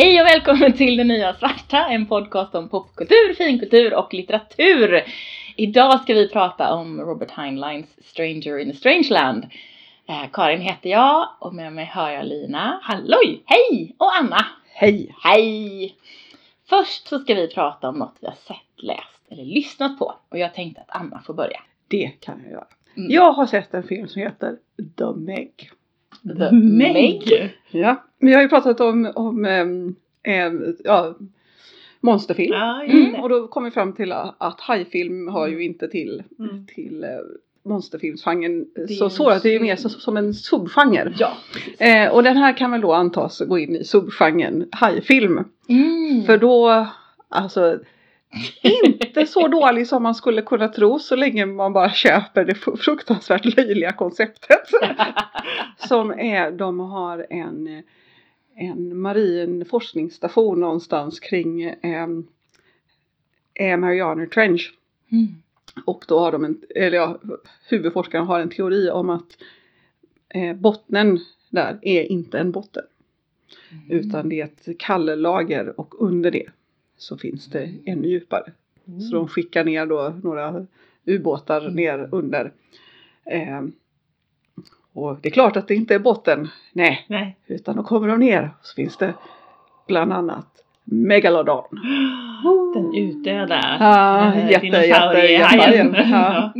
Hej och välkommen till Det Nya Svarta, en podcast om popkultur, finkultur och litteratur. Idag ska vi prata om Robert Heinleins Stranger in a Strange Land. Eh, Karin heter jag och med mig har jag Lina. Halloj! Hej! Och Anna. Hej! Hej! Först så ska vi prata om något vi har sett, läst eller lyssnat på. Och jag tänkte att Anna får börja. Det kan jag göra. Mm. Jag har sett en film som heter The Meg. The Meg. Ja, vi har ju pratat om, om äm, ja, monsterfilm. Just Mm. Och då kom vi fram till att hajfilm hör ju inte till, Mm. till äh, monsterfilmsgenren så att det är mer sub- så, som en subgenre. Ja. Eh, och den här kan väl då antas gå in i subgenren hajfilm. Mm. För då, alltså inte så dålig som man skulle kunna tro så länge man bara köper det fruktansvärt löjliga konceptet. som är, de har en, en marin forskningsstation någonstans kring eh, eh, Mariana Trench. Mm. Och då har de en, eller ja, huvudforskaren har en teori om att eh, bottnen där är inte en botten. Utan det är ett kallelager och under det så finns det ännu djupare. Så de skickar ner då några ubåtar ner under. Eh, och det är klart att det inte är botten. Nej, Nej. utan då kommer de ner så finns det bland annat Megalodon. Den utdöda Ja, eh, jätte, jätte, jätte, ja.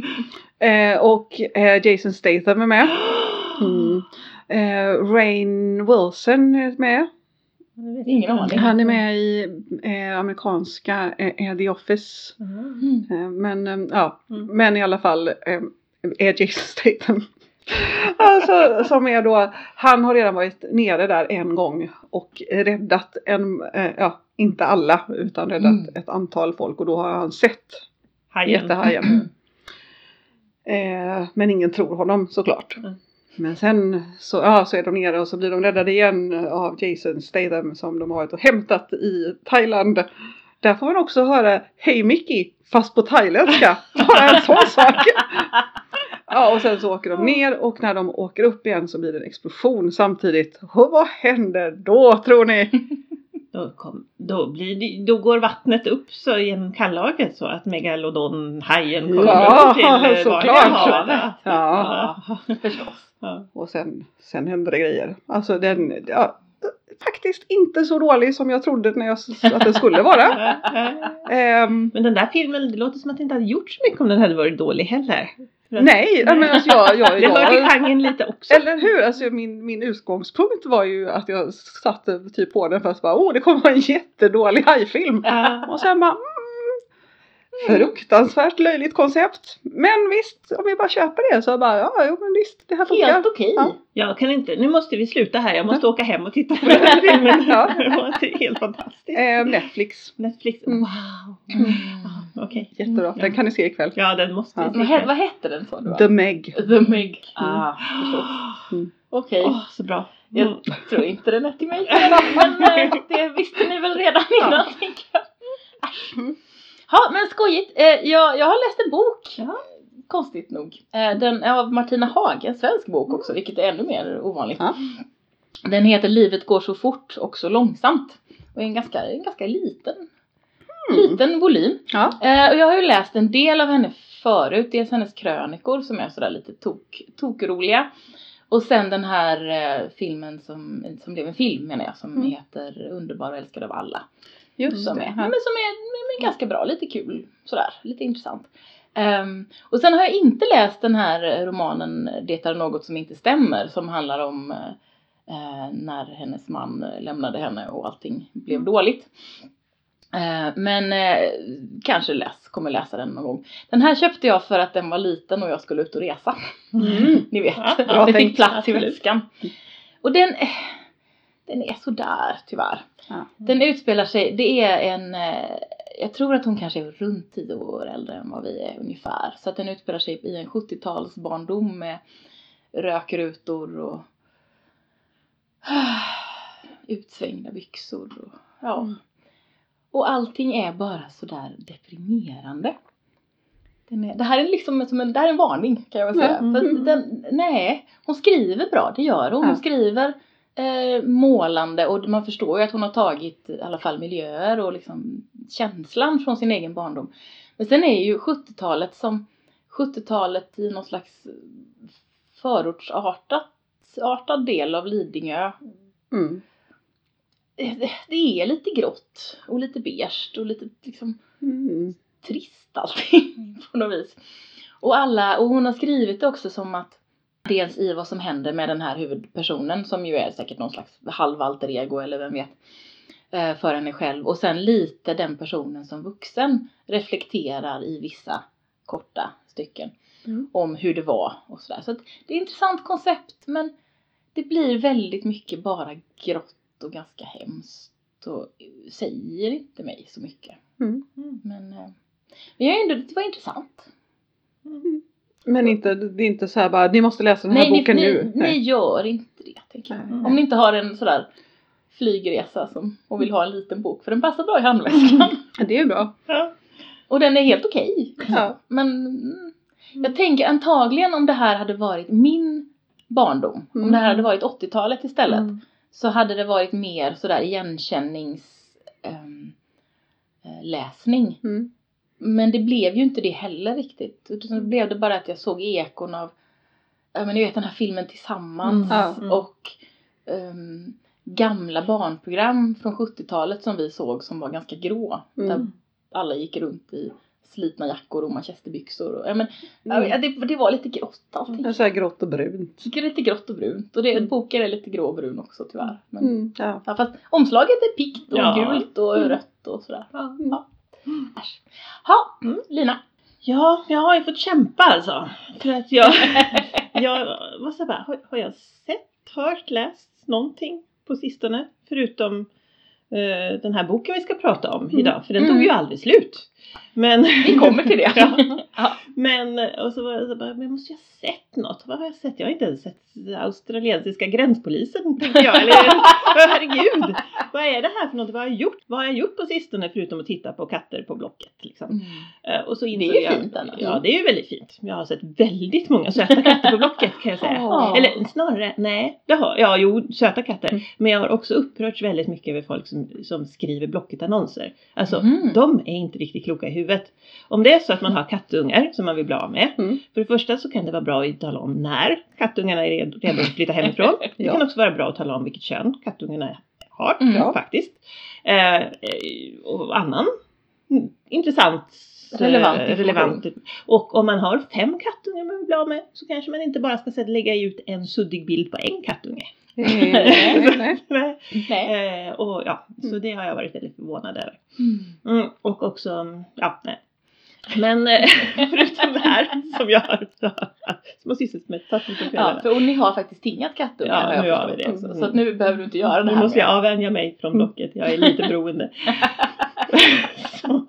Eh, och eh, Jason Statham är med. Mm. Eh, Rain Wilson är med. Ingen aning. Han är med i eh, amerikanska eh, The Office. Mm. Eh, men eh, ja, Mm. men i alla fall eh, är Jason Statham. Alltså, som är då, han har redan varit nere där en gång och räddat en, eh, ja inte alla utan räddat Mm. ett antal folk och då har han sett Hajen. jättehajen. Eh, men ingen tror honom såklart. Mm. Men sen så, ja, så är de nere och så blir de räddade igen av Jason Statham som de har varit och hämtat i Thailand. Där får man också höra Hej Mickey fast på thailändska. Bara en sån sak. Ja och sen så åker de ner och när de åker upp igen så blir det en explosion samtidigt. Och vad händer då tror ni? Då, kom, då, blir det, då går vattnet upp så genom kallagret så att megalodonhajen kommer Ja, upp till eh, såklart. havet. Ja. Ja. Förstås. Ja. Och sen, sen händer det grejer. Alltså den, ja, faktiskt inte så dålig som jag trodde när jag, att den skulle vara. Ehm, Men den där filmen, det låter som att det inte hade gjort så mycket om den hade varit dålig heller. Nej, men alltså jag, jag, Det hör till jag, genren lite också. eller hur? Alltså min, min utgångspunkt var ju att jag satte typ på den fast bara, åh det kommer vara en jättedålig hajfilm. Ja. Och sen bara, mm, fruktansvärt löjligt koncept. Men visst, om vi bara köper det så bara, ja, jo men visst, det här funkar. Helt okej. Ja. Jag kan inte, nu måste vi sluta här, jag måste åka hem och titta på den här filmen. Ja. Det var helt fantastiskt. Eh, Netflix, Netflix, Mm. wow. Mm. Ja, Okej. jättebra. Den kan ni se ikväll. Ja, den måste Ja. vi Vad, se. vad hette den sa du? The Meg. The Meg. Ah, förstås. Mm. Okej. Åh, så bra. Jag Mm. tror inte den är till mig. Men eh, det visste ni väl redan innan tänker jag. Ja men skojigt. Eh, Jag, jag har läst en bok. Ja. Konstigt nog. Eh, Den är av Martina Haag, en svensk bok också, vilket är ännu mer ovanligt. Ja. Den heter Livet går så fort och så långsamt. Och är en ganska, en ganska liten, liten volym. Ja. Eh, och jag har ju läst en del av henne förut. Dels hennes krönikor som är sådär lite tok, tokroliga. Och sen den här eh, filmen som, som blev en film menar jag, som Mm. heter Underbar och älskad av alla. Just Som det. är, men som är men ganska bra, lite kul sådär, lite intressant. Ehm, och sen har jag inte läst den här romanen Det är något som inte stämmer som handlar om eh, när hennes man lämnade henne och allting blev Mm. dåligt. Eh, men eh, kanske läs, kommer läsa den någon gång. Den här köpte jag för att den var liten och jag skulle ut och resa. Mm. Ni vet, Ja, det fick plats i väskan. Och den, den är sådär tyvärr. Ja. Den utspelar sig, det är en, eh, jag tror att hon kanske är runt 10 år äldre än vad vi är ungefär. Så att den utspelar sig i en 70-tals barndom med rökrutor och utsvängda byxor. Och, ja. Mm. och allting är bara sådär deprimerande. Är, det här är liksom som en, det här är en varning kan jag väl säga. Att den, nej, hon skriver bra, det gör hon. Hon Ja. skriver eh, målande och man förstår ju att hon har tagit i alla fall miljöer och liksom känslan från sin egen barndom. Men sen är ju 70-talet som 70-talet i någon slags förortsartat artad del av Lidingö. Mm. Det, det är lite grått och lite beige och lite liksom Mm. trist allting på något vis. Och alla, och hon har skrivit det också som att dels i vad som händer med den här huvudpersonen som ju är säkert någon slags halv alter ego eller vem vet eh, för henne själv och sen lite den personen som vuxen reflekterar i vissa korta stycken Mm. om hur det var och sådär. Så att det är ett intressant koncept men det blir väldigt mycket bara grått och ganska hemskt och säger inte mig så mycket. Mm. Men, eh, men jag är ändå, det var intressant. Men inte, det är inte så här bara, ni måste läsa den här Nej, boken ni, nu. ni, ni gör inte det tänker jag. Nej. Om ni inte har en sådär flygresa som, och vill ha en liten bok för den passar bra i handväskan. Det är bra. Ja. Och den är helt okej. Ja. Men mm, jag tänker antagligen om det här hade varit min barndom, om Mm. det här hade varit 80-talet istället, Mm. så hade det varit mer sådär igenkännings ehm, eh, läsning. Mm. Men det blev ju inte det heller riktigt. Utan det blev det bara att jag såg ekon av, ja men ni vet den här filmen Tillsammans Mm. Ja. och ehm, gamla barnprogram från 70-talet som vi såg som var ganska grå. Där Mm. alla gick runt i slitna jackor och manchesterbyxor. Och, ja, men, Mm. ja, det, det var lite grått allting. Så här grått och brunt. Det är lite grått och brunt. Och det, Mm. boken är lite grå och brun också tyvärr. Men, Mm. Ja. ja, fast omslaget är pikt och Ja. gult och Mm. rött och sådär. Ja, Mm. Ha, Mm. Lina. Ja, jag har ju fått kämpa alltså. För att jag, jag säger jag, har, har jag sett, hört, läst någonting på sistone? Förutom eh, den här boken vi ska prata om Mm. idag, för den Mm. tog ju aldrig slut. Men, Vi kommer till det. ja, men, och så var jag så bara, men jag måste ju ha sett något. Vad har jag sett? Jag har inte ens sett australiensiska gränspolisen tänkte jag. Eller, herregud, vad är det här för något? Vad har jag gjort? Vad har jag gjort på sistone förutom att titta på katter på Blocket? Liksom? Mm. Eh, Och så Det insåg är ju jag, fint annars. Ja, det är ju väldigt fint. Jag har sett väldigt många söta katter på Blocket kan jag säga. Ja. Eller snarare, nej, det har Ja, jo, söta katter. Mm. Men jag har också upprörts väldigt mycket över folk som, som skriver Blocket-annonser. Alltså, Mm. de är inte riktigt kloka i huvudet. Om det är så att man har kattungar som man vill bli av med. Mm. För det första så kan det vara bra att tala om när kattungarna är redo, att flytta hemifrån. Det Ja. kan också vara bra att tala om vilket kön kattungarna har Mm. Faktiskt. Eh, och annan intressant Relevant eh, relevant. Och om man har fem kattungar man vill bli av med så kanske man inte bara ska lägga ut en suddig bild på en kattunge. Eh, nej, nej. Nej. Nej. Eh, och ja, så Mm. det har jag varit väldigt förvånad över. Mm. Mm, och också, mm, ja, nej. Men eh, förutom det här som jag har som har sysselsatt mig på Ja, för och ni har faktiskt tingat kattungar Ja, har jag nu har vi det. också. Så att nu behöver du inte göra det Nu här måste jag avvänja mig från blocket. Jag är lite beroende. så.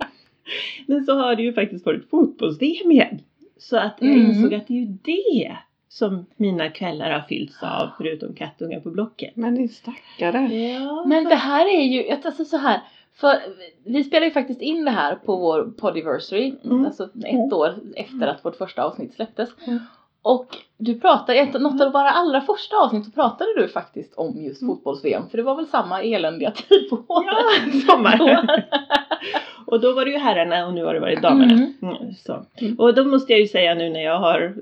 Men så har det ju faktiskt varit fotbolls-VM igen. Så att jag Mm. insåg att det är ju det som mina kvällar har fyllts av förutom kattungar på blocket. Men din stackare. Ja, Men det här är ju, alltså så här. För vi spelar ju faktiskt in det här på vår podiversary, Mm. alltså ett år efter att vårt första avsnitt släpptes. Mm. Och du pratade, i något av våra allra första avsnitt så pratade du faktiskt om just Mm. fotbolls-VM, för det var väl samma eländiga tid på året. Ja, sommar. och då var det ju herrarna och nu har det varit damerna. Mm. Mm, så. Mm. Och då måste jag ju säga nu när jag har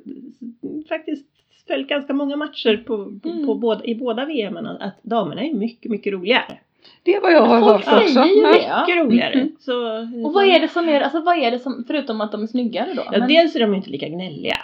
faktiskt följt ganska många matcher på, på, Mm. på båda, i båda VM att damerna är mycket, mycket roligare. Det är vad jag har Folk hört också. ju det. Mycket roligare. Mm. Så, Och vad är det som är, alltså vad är det som, förutom att de är snyggare då? Ja, Men- dels är de inte lika gnälliga.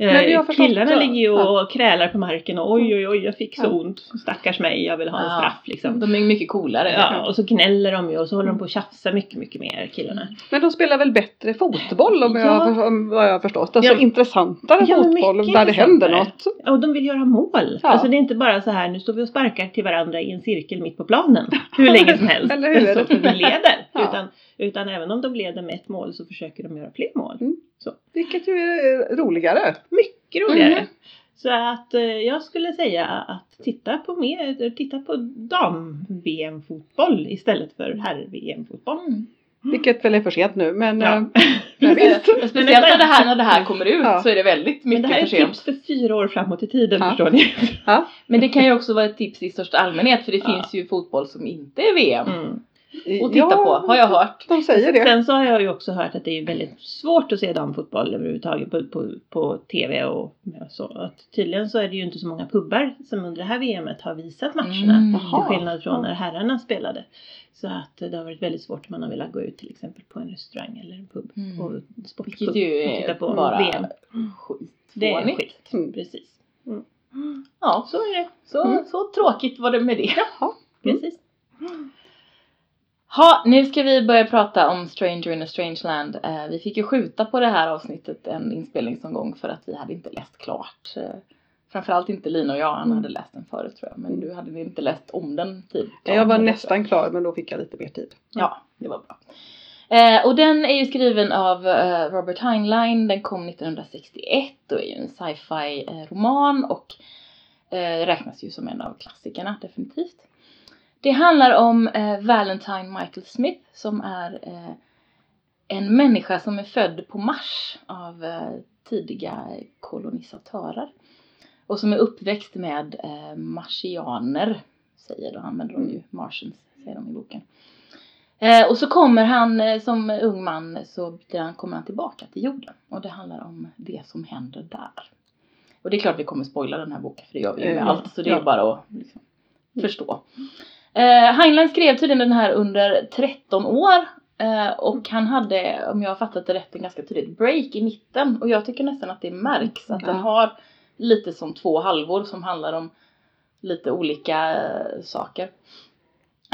Eh, killarna ligger ju och ja. krälar på marken och oj oj oj jag fick så Ja. ont. Stackars mig, jag vill ha en Ja. straff liksom. De är mycket coolare. Ja, och så gnäller de ju och så håller de på att tjafsa mycket, mycket mer killarna. Men de spelar väl bättre fotboll om Ja. jag, har- om vad jag har förstått. Alltså Ja. intressantare Ja, fotboll där det händer något. Och de vill göra mål. Ja. Alltså det är inte bara så här, nu står vi och sparkar till varandra i en cirkel mitt på planen. Hur länge som helst. Eller hur? Så för vi leder. Utan, utan även om de leder med ett mål så försöker de göra fler mål. Mm. Vilket ju är roligare. Mycket roligare. Mm. Så att eh, jag skulle säga att titta på mer, titta på dam-VM-fotboll istället för herr-VM-fotboll. Mm. Vilket väl är för sent nu men Ja. eh, men. Speciellt när det här, när det här kommer ut Ja. så är det väldigt Men det mycket här är för sent. tips för fyra år framåt i tiden Ja. förstår ni. Ja. Men det kan ju också vara ett tips i största allmänhet för det Ja. finns ju fotboll som inte är VM Mm. Att titta på har jag hört. De säger det. Sen så har jag ju också hört att det är väldigt svårt att se damfotboll överhuvudtaget på, på, på TV och så. Att tydligen så är det ju inte så många pubbar som under det här VMet har visat matcherna. Mm. Till skillnad från när herrarna spelade. Så att det har varit väldigt svårt om man har velat gå ut till exempel på en restaurang eller en pub. Mm. Och sportpub Vilket ju och titta är på bara VM. Det är skit. Mm. Precis. Ja, Så är det. så, Mm. så tråkigt var det med det. Jaha. Precis. Ha, nu ska vi börja prata om Stranger in a Strange Land. Eh, vi fick ju skjuta på det här avsnittet en inspelningsomgång för att vi hade inte läst klart. Eh, framförallt inte Lina och jag, han Mm. hade läst den förut tror jag. Men du hade inte läst om den tid. Jag var nästan klar men då fick jag lite mer tid. Ja, det var bra. Eh, och den är ju skriven av eh, Robert Heinlein. Den kom 1961 och är ju en sci-fi eh, roman och eh, räknas ju som en av klassikerna definitivt. Det handlar om eh, Valentine Michael Smith som är eh, en människa som är född på Mars av eh, tidiga kolonisatörer. Och som är uppväxt med eh, marsianer, säger de, använder de ju, martians säger de i boken. Eh, och så kommer han eh, som ung man så kommer han tillbaka till jorden. Och det handlar om det som händer där. Och det är klart vi kommer spoila den här boken för det gör vi ju med Eh, allt. Så det är bara att liksom, förstå. Eh, Heinlein skrev tydligen den här under 13 år. Eh, och han hade, om jag har fattat det rätt, en ganska tydligt break i mitten. Och jag tycker nästan att det märks att den har lite som två halvor som handlar om lite olika saker.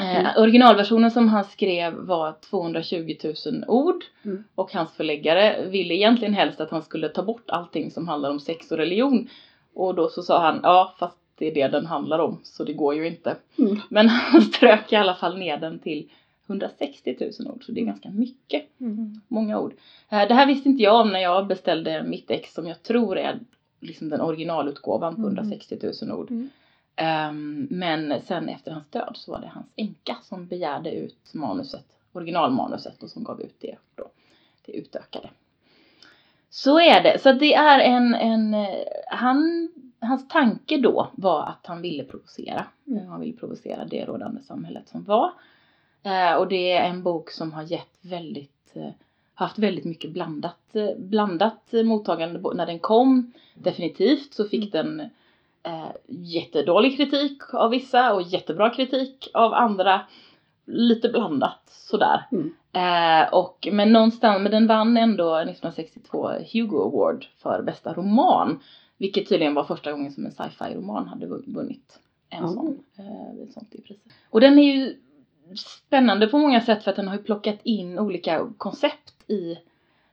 Eh, Mm. Originalversionen som han skrev var 220 000 ord Mm. och hans förläggare ville egentligen helst att han skulle ta bort allting som handlar om sex och religion. Och då så sa han, ja fast det är det den handlar om så det går ju inte. Mm. Men han strök i alla fall ner den till 160 000 ord så det är ganska mycket, Mm. många ord. Eh, Det här visste inte jag om när jag beställde mitt ex som jag tror är liksom den originalutgåvan på Mm. 160 000 ord. Mm. Ehm, men sen efter hans död så var det hans änka som begärde ut manuset, originalmanuset och som gav ut det då. Det utökade. Så är det. Så det är en, en eh, han, hans tanke då var att han ville provocera. Mm. Han ville provocera det rådande samhället som var. Eh, och det är en bok som har gett väldigt, eh, haft väldigt mycket blandat, eh, blandat mottagande när den kom. Definitivt så fick den eh, jättedålig kritik av vissa och jättebra kritik av andra. Lite blandat sådär. Mm. Eh, och, men någonstans, men den vann ändå 1962 Hugo Award för bästa roman. Vilket tydligen var första gången som en sci-fi roman hade vun- vunnit en Oh. sån, eh, sånt i pris. Och den är ju spännande på många sätt för att den har ju plockat in olika koncept i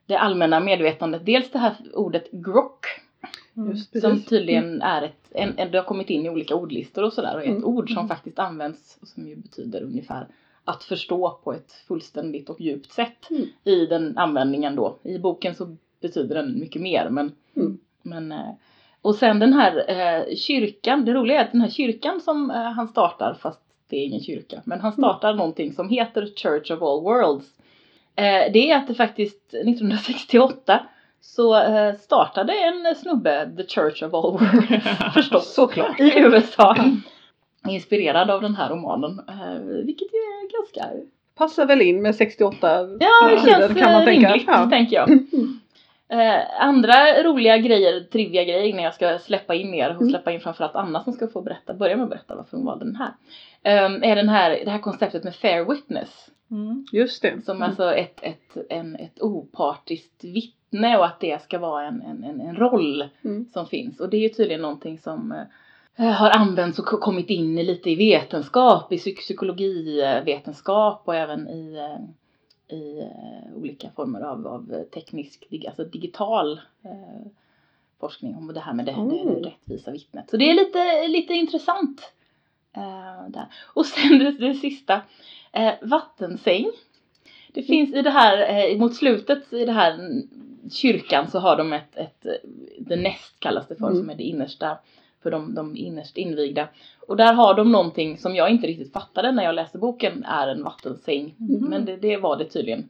det allmänna medvetandet. Dels det här ordet grock Just som tydligen är ett, en, en, det har kommit in i olika ordlistor och sådär och är ett Mm. ord som Mm. faktiskt används och som ju betyder ungefär att förstå på ett fullständigt och djupt sätt Mm. i den användningen då. I boken så betyder den mycket mer men, Mm. men eh, och sen den här eh, kyrkan, det roliga är att den här kyrkan som eh, han startar fast det är ingen kyrka men han startar någonting som heter Church of All Worlds. Eh, det är att det faktiskt 1968 så eh, startade en snubbe The Church of All Worlds förstås Såklart. i USA. Inspirerad av den här romanen. Eh, vilket ju är ganska, Passar väl in med 68 ja det känns kan man tänka. rimligt Ja. tänker jag. Eh, andra roliga grejer, trivia grejer innan jag ska släppa in er och Mm. släppa in framförallt Anna som ska få berätta, börja med att berätta varför hon valde den här. Eh, är den här, det här konceptet med fair witness. Mm. Just det. Som Mm. alltså ett, ett, en, ett opartiskt vittne och att det ska vara en, en, en, en roll Mm. som finns. Och det är ju tydligen någonting som eh, har använts och ko- kommit in lite i vetenskap, i psyk- psykologivetenskap och även i, eh, i eh, olika former av, av teknisk, alltså digital eh, forskning om det här med det, Mm. det rättvisa vittnet. Så det är lite, lite intressant. eh, där. Och sen det, det sista, eh, vattensäng. Det finns i det här, eh, mot slutet i det här mm, kyrkan så har de ett, ett the nest kallas det för, Mm. som är det innersta för de, de innerst invigda. Och där har de någonting som jag inte riktigt fattade när jag läste boken är en vattensäng. Mhm. Men det, det var det tydligen.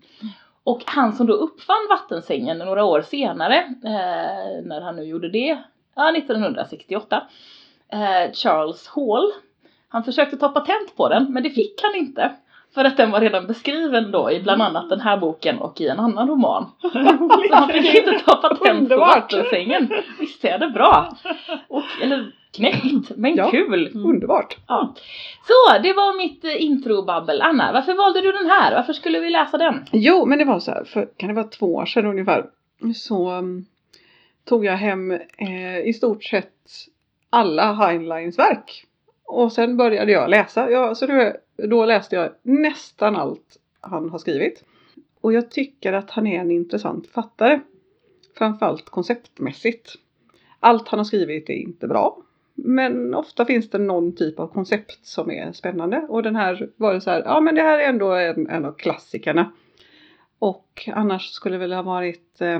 Och han som då uppfann vattensängen några år senare, eh, när han nu gjorde det, ja 1968, eh, Charles Hall. Han försökte ta patent på den men det fick han inte. För att den var redan beskriven då i bland annat den här boken och i en annan roman. Så han fick inte ta patent på vattensängen. Visst är det bra? Och, eller knäckt, men Ja. kul. Underbart! Ja. Så, det var mitt eh, introbabbel. Anna, varför valde du den här? Varför skulle vi läsa den? Jo, men det var så här, för kan det vara två år sedan ungefär, så um, tog jag hem eh, i stort sett alla Heinleins verk. Och sen började jag läsa. Ja, så då, då läste jag nästan allt han har skrivit. Och jag tycker att han är en intressant författare. Framförallt konceptmässigt. Allt han har skrivit är inte bra. Men ofta finns det någon typ av koncept som är spännande. Och den här var det så här, ja men det här är ändå en, en av klassikerna. Och annars skulle det väl ha varit, eh,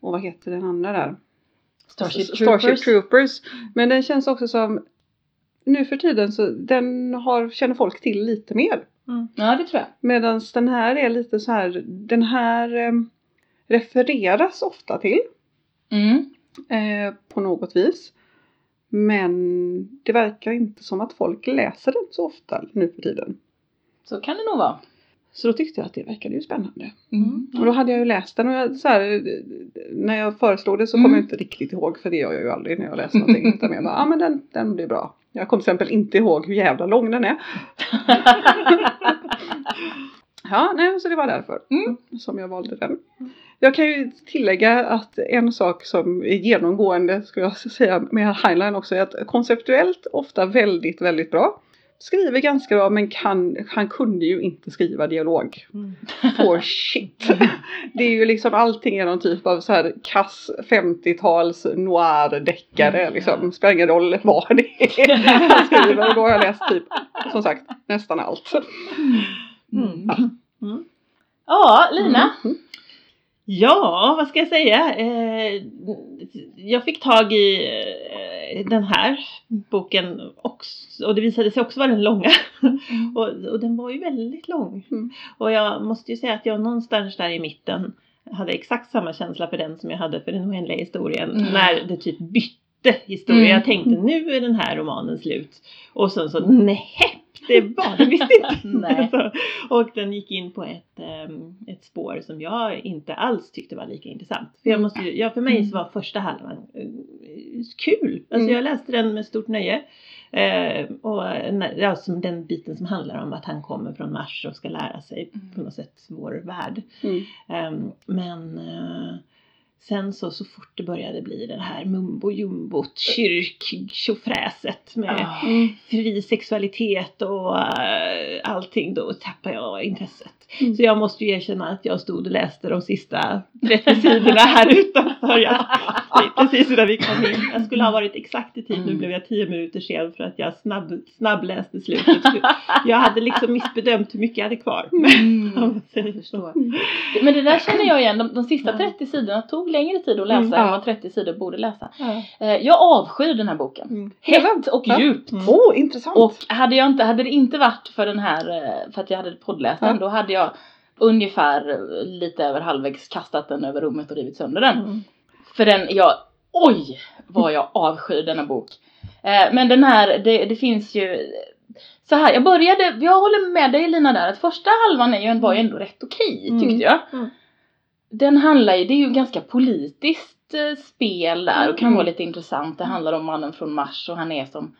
och vad heter den andra där? Starship Troopers. Starship Troopers. Men den känns också som, nu för tiden så den har, känner folk till lite mer. Ja, det tror jag. Medan den här är lite så här, den här eh, refereras ofta till Mm. eh, på något vis. Men det verkar inte som att folk läser den så ofta nu för tiden. Så kan det nog vara. Så då tyckte jag att det verkade ju spännande. Mm. Och då hade jag ju läst den och jag, så här, när jag föreslog det så Mm. kom jag inte riktigt ihåg för det gör jag ju aldrig när jag läser någonting. Utan jag bara, ja ah, men den, den blir bra. Jag kommer till exempel inte ihåg hur jävla lång den är. Ja, nej, så det var därför Mm. som jag valde den. Jag kan ju tillägga att en sak som är genomgående, skulle jag säga, med Heinlein också är att konceptuellt ofta väldigt, väldigt bra. Skriver ganska bra men kan, han kunde ju inte skriva dialog. Mm. For shit. Det är ju liksom allting är någon typ av så här kass 50-tals noir-deckare Mm, liksom. Spelar ingen roll vad det är han skriver och då har jag läst typ, som sagt, nästan allt. Mm. Mm. Ja, Lina. Mm. Ja, vad ska jag säga? Eh, jag fick tag i eh, den här boken också, och det visade sig också vara den långa. och, och den var ju väldigt lång. Mm. Och jag måste ju säga att jag någonstans där i mitten hade exakt samma känsla för den som jag hade för den oändliga historien. Mm. När det typ bytte historia. Mm. Jag tänkte nu är den här romanen slut. Och sen så nej, det var det visst inte. Nej. Så, och den gick in på ett, ehm, ett spår som jag inte alls tyckte var lika intressant. För, jag måste, ju- ja, för mig så var första halvan eh, kul. Alltså Mm. jag läste den med stort nöje. Eh, och ja, som den biten som handlar om att han kommer från Mars och ska lära sig Mm. på något sätt vår värld. Mm. Ehm, men eh, sen så, så fort det började bli det här mumbo jumbot, kyrk tjofräset med. Mm. fri sexualitet och eh, allting då tappar jag intresset. Mm. Så jag måste ju erkänna att jag stod och läste de sista 30 sidorna här utanför. Jag, precis innan vi kom in. Jag skulle ha varit exakt i tid. Nu Mm. blev jag 10 minuter sen för att jag snabb, snabbläste slutet. Jag hade liksom missbedömt hur mycket jag hade kvar. Mm. Men det där känner jag igen, de, de sista Ja. 30 sidorna tog längre tid att läsa Mm, än ja. vad 30 sidor borde läsa. Ja. Eh, Jag avskyr den här boken. Mm. Hett och Ja. djupt. Mm. Oh, intressant! Och hade, jag inte, hade det inte varit för den här, eh, för att jag hade poddläst den, då hade jag ungefär eh, lite över halvvägs kastat den över rummet och rivit sönder den. Mm. För den, jag, oj vad jag avskyr denna bok. Eh, men den här, det, det finns ju så här, jag började, jag håller med dig Lina där, att första halvan är ju, var ju ändå rätt okej Mm. tyckte jag. Mm. Den handlar ju, det är ju ganska politiskt eh, spel där och kan Mm. vara lite intressant. Det handlar om mannen från Mars och han är som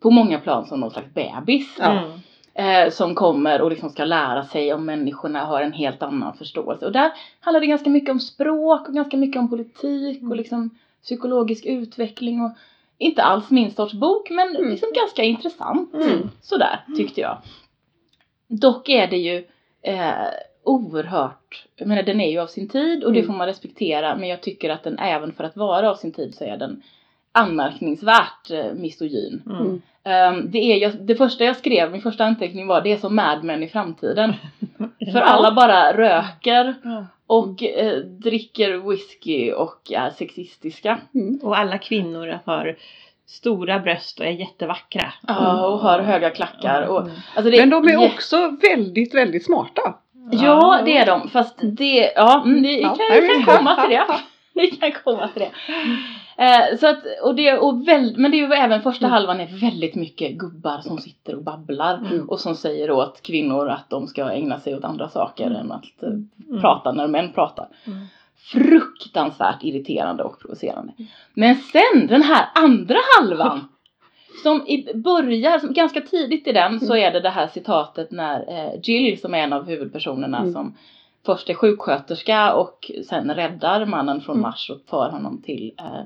på många plan som någon slags bebis. Mm. Eh, som kommer och liksom ska lära sig om människorna har en helt annan förståelse. Och där handlar det ganska mycket om språk och ganska mycket om politik och Mm. liksom psykologisk utveckling och inte alls min sorts bok men Mm. liksom ganska intressant. Mm. Sådär tyckte jag. Dock är det ju eh, oerhört, jag menar den är ju av sin tid och det Mm. får man respektera men jag tycker att den även för att vara av sin tid så är den anmärkningsvärt eh, misogyn. Mm. Ehm, det, är, jag, det första jag skrev, min första anteckning var det är som Mad Men i framtiden. För alla bara röker och eh, dricker whisky och är sexistiska. Mm. Och alla kvinnor har stora bröst och är jättevackra. Ja, och har höga klackar. Och, Mm. alltså det Men de är också väldigt, väldigt smarta. Ja, det är de. Fast det, ja, mm, vi, kan, vi kan komma till det. Vi kan komma till det. Eh, så att, och det och väl, men det är ju även första Mm. halvan är väldigt mycket gubbar som sitter och babblar. Mm. Och som säger åt kvinnor att de ska ägna sig åt andra saker Mm. än att eh, Mm. prata när män pratar. Mm. Fruktansvärt irriterande och provocerande. Men sen den här andra halvan. Som i börjar, som ganska tidigt i den så är det det här citatet när eh, Jill som är en av huvudpersonerna Mm. som först är sjuksköterska och sen räddar mannen från Mm. Mars och för honom till eh,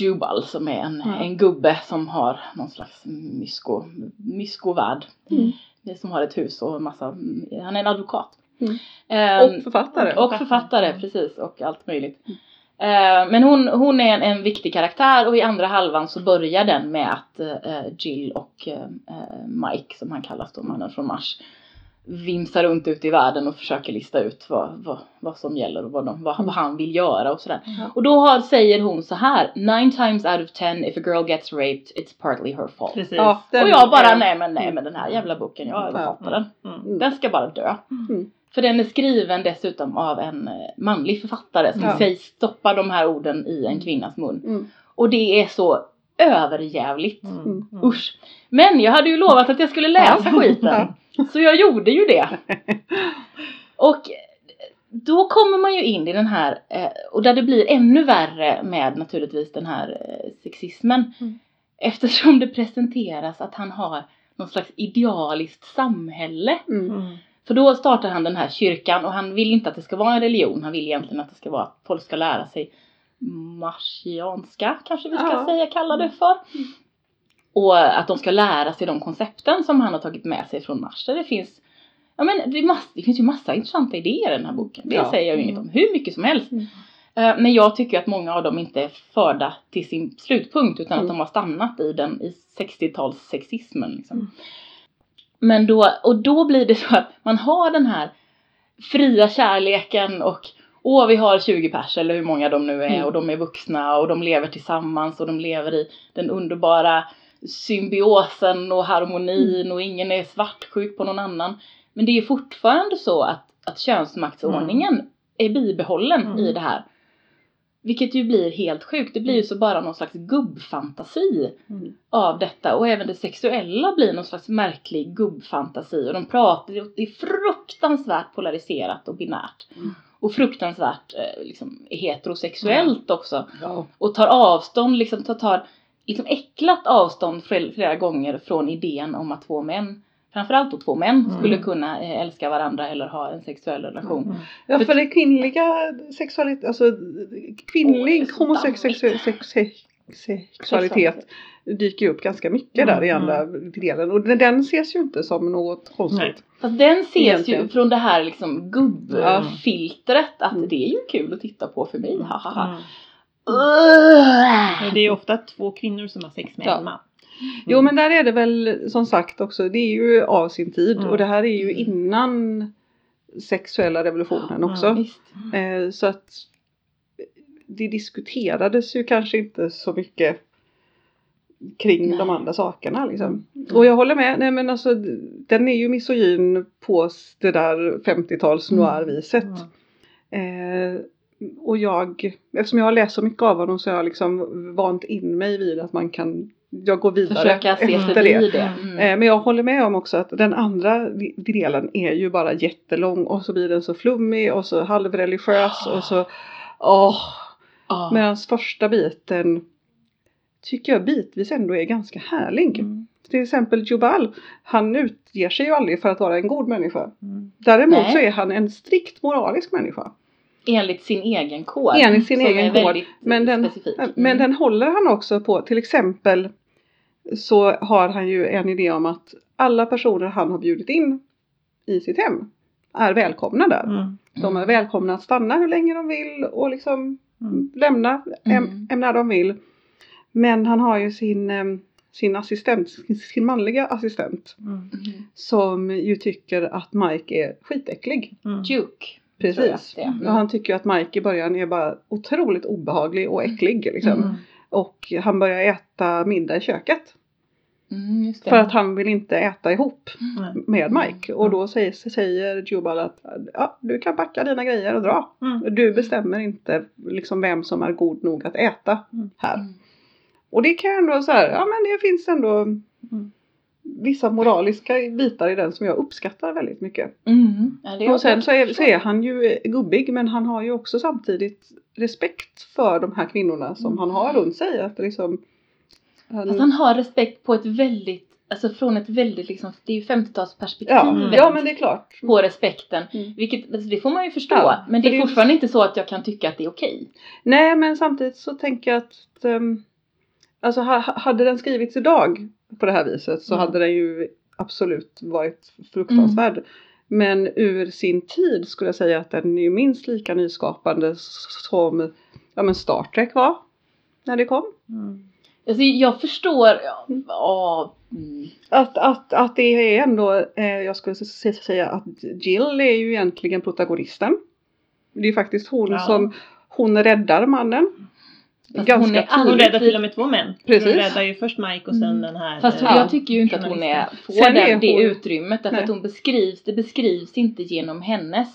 Jubal som är en, Mm. en gubbe som har någon slags mysko, myskovärd. Mm. Som har ett hus och massa, han är en advokat. Mm. Ehm, Och författare. och författare, precis. Och allt möjligt. Eh, men hon, hon är en, en viktig karaktär och i andra halvan så börjar den med att eh, Jill och eh, Mike, som han kallas då, mannen från Mars, vimsar runt ute i världen och försöker lista ut vad, vad, vad som gäller och vad, de, vad, vad han vill göra och sådär. Ja. Och då har, säger hon så här, nine times out of ten if a girl gets raped it's partly her fault. Precis. Ja, och jag bara, nej men nej men den här jävla boken, jag Ja. hatar den. Mm. Mm. Den ska bara dö. Mm. För den är skriven dessutom av en eh, manlig författare som Ja. sägs stoppa de här orden i en kvinnas mun. Mm. Och det är så överjävligt. Mm. Mm. Usch. Men jag hade ju lovat att jag skulle läsa skiten. Så jag gjorde ju det. Och då kommer man ju in i den här, eh, och där det blir ännu värre med naturligtvis den här eh, sexismen. Mm. Eftersom det presenteras att han har någon slags idealiskt samhälle. Mm. Mm. För då startar han den här kyrkan och han vill inte att det ska vara en religion. Han vill egentligen att det ska vara att folk ska lära sig marsianska kanske vi ska Ja. säga kalla det för. Och att de ska lära sig de koncepten som han har tagit med sig från Mars. Där det finns Ja men det, mass, det finns ju massa intressanta idéer i den här boken. Det Ja. säger jag ju inget om. Hur mycket som helst. Mm. Eh, Men jag tycker att många av dem inte är förda till sin slutpunkt utan att Mm. de har stannat i den i 60-talssexismen. Liksom. Mm. Men då, och då blir det så att man har den här fria kärleken och åh vi har 20 pers eller hur många de nu är Mm. och de är vuxna och de lever tillsammans och de lever i den underbara symbiosen och harmonin och ingen är svartsjuk på någon annan. Men det är fortfarande så att, att könsmaktsordningen är bibehållen Mm. i det här. Vilket ju blir helt sjukt. Det blir ju så bara någon slags gubbfantasi Mm. av detta. Och även det sexuella blir någon slags märklig gubbfantasi. Och de pratar, det är fruktansvärt polariserat och binärt. Mm. Och fruktansvärt eh, liksom, heterosexuellt också. Ja. Och tar avstånd, liksom tar, tar liksom äcklat avstånd flera, flera gånger från idén om att två män, framförallt då två män, Mm. skulle kunna eh, älska varandra eller ha en sexuell relation. Mm. ja, för det kvinnliga sexualitet, alltså kvinnlig är så homosexualitet sex, sexualitet dyker ju upp ganska mycket där i Mm, andra delen och den, den ses ju inte som något konstigt. Nej. Fast den ses Egentligen. ju från det här liksom gubbfiltret att Mm. det är ju kul att titta på för mig, hahaha. Mm. Det är ofta två kvinnor som har sex med Ja. en man. Jo men där är det väl som sagt också, det är ju av sin tid Mm. och det här är ju innan sexuella revolutionen Ja, också. Visst. Eh, så att det diskuterades ju kanske inte så mycket kring Nej. de andra sakerna liksom. Mm. Och jag håller med, nej men alltså den är ju misogyn på det där 50-tals Mm. noir-viset. Eh, och jag, eftersom jag har läst så mycket av honom så har jag liksom vant in mig vid att man kan, jag går vidare Försöka se efter förbi det. det. Mm. Mm. Eh, Men jag håller med om också att den andra delen är ju bara jättelång och så blir den så flummig och så halvreligiös och så åh. Ja. Medan första biten tycker jag bitvis ändå är ganska härlig. Mm. Till exempel Jubal, han utger sig ju aldrig för att vara en god människa. Mm. Däremot Nej. så är han en strikt moralisk människa. Enligt sin egen kod. Enligt sin egen kod. Men den, specifik. Mm. men den håller han också på, till exempel så har han ju en idé om att alla personer han har bjudit in i sitt hem är välkomna där. Mm. De är välkomna att stanna hur länge de vill och liksom Mm. lämna hem, Mm. hem när de vill. Men han har ju sin, sin assistent, sin manliga assistent Mm. Mm. som ju tycker att Mike är skitäcklig. Mm. Duke. Jag Precis. är. Mm. Han tycker ju att Mike i början är bara otroligt obehaglig och äcklig liksom. Mm. Och han börjar äta middag i köket. Mm. För att han vill inte äta ihop Nej. med Mike. Och då säger, säger Jubal att ja, du kan packa dina grejer och dra. Mm. Du bestämmer inte liksom vem som är god nog att äta här. Mm. Och det kan jag ändå så här, ja men det finns ändå vissa moraliska bitar i den som jag uppskattar väldigt mycket. Mm. Ja, det Och sen så är, så är han ju gubbig men han har ju också samtidigt respekt för de här kvinnorna som han har runt sig. Att liksom, han, Fast han har respekt på ett väldigt, alltså från ett väldigt liksom, det är ju 50-talsperspektiv ja, Mm. ja men det är klart. på respekten. Mm. Vilket, alltså det får man ju förstå. Ja, men det är det fortfarande inte så att jag kan tycka att det är okej. Nej men samtidigt så tänker jag att um, Alltså ha, ha- hade den skrivits idag på det här viset så Mm. hade den ju absolut varit fruktansvärd. Men ur sin tid skulle jag säga att den är minst lika nyskapande som ja, men Star Trek var när det kom. Mm. Alltså jag förstår, ja, ja, mm. Att, att, att det är ändå, eh, jag skulle säga att Jill är ju egentligen protagonisten. Det är faktiskt hon Ja. som, hon räddar mannen. Fast hon är Hon räddar till och med två män. Precis. Hon räddar ju först Mike och sen Mm. den här Fast eh, jag tycker ju inte att hon är, får Sen är den, det hon- utrymmet därför Nej. att hon beskrivs, det beskrivs inte genom hennes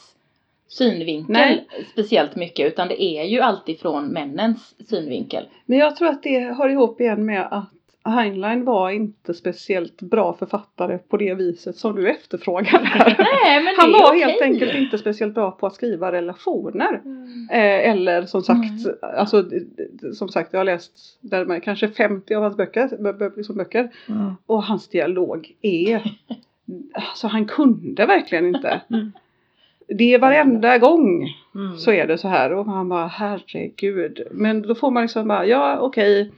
synvinkel Nej. speciellt mycket utan det är ju alltid från männens synvinkel. Men jag tror att det hör ihop igen med att Heinlein var inte speciellt bra författare på det viset som du efterfrågar här. Nej men Han var okej. helt enkelt inte speciellt bra på att skriva relationer. Mm. Eh, eller som sagt, alltså, d- d- som sagt jag har läst närmare kanske 50 av hans böcker, bö- bö- liksom böcker Mm. och hans dialog är, alltså han kunde verkligen inte. Mm. Det är varenda gång Mm. så är det så här och man bara herregud. Men då får man liksom bara ja okej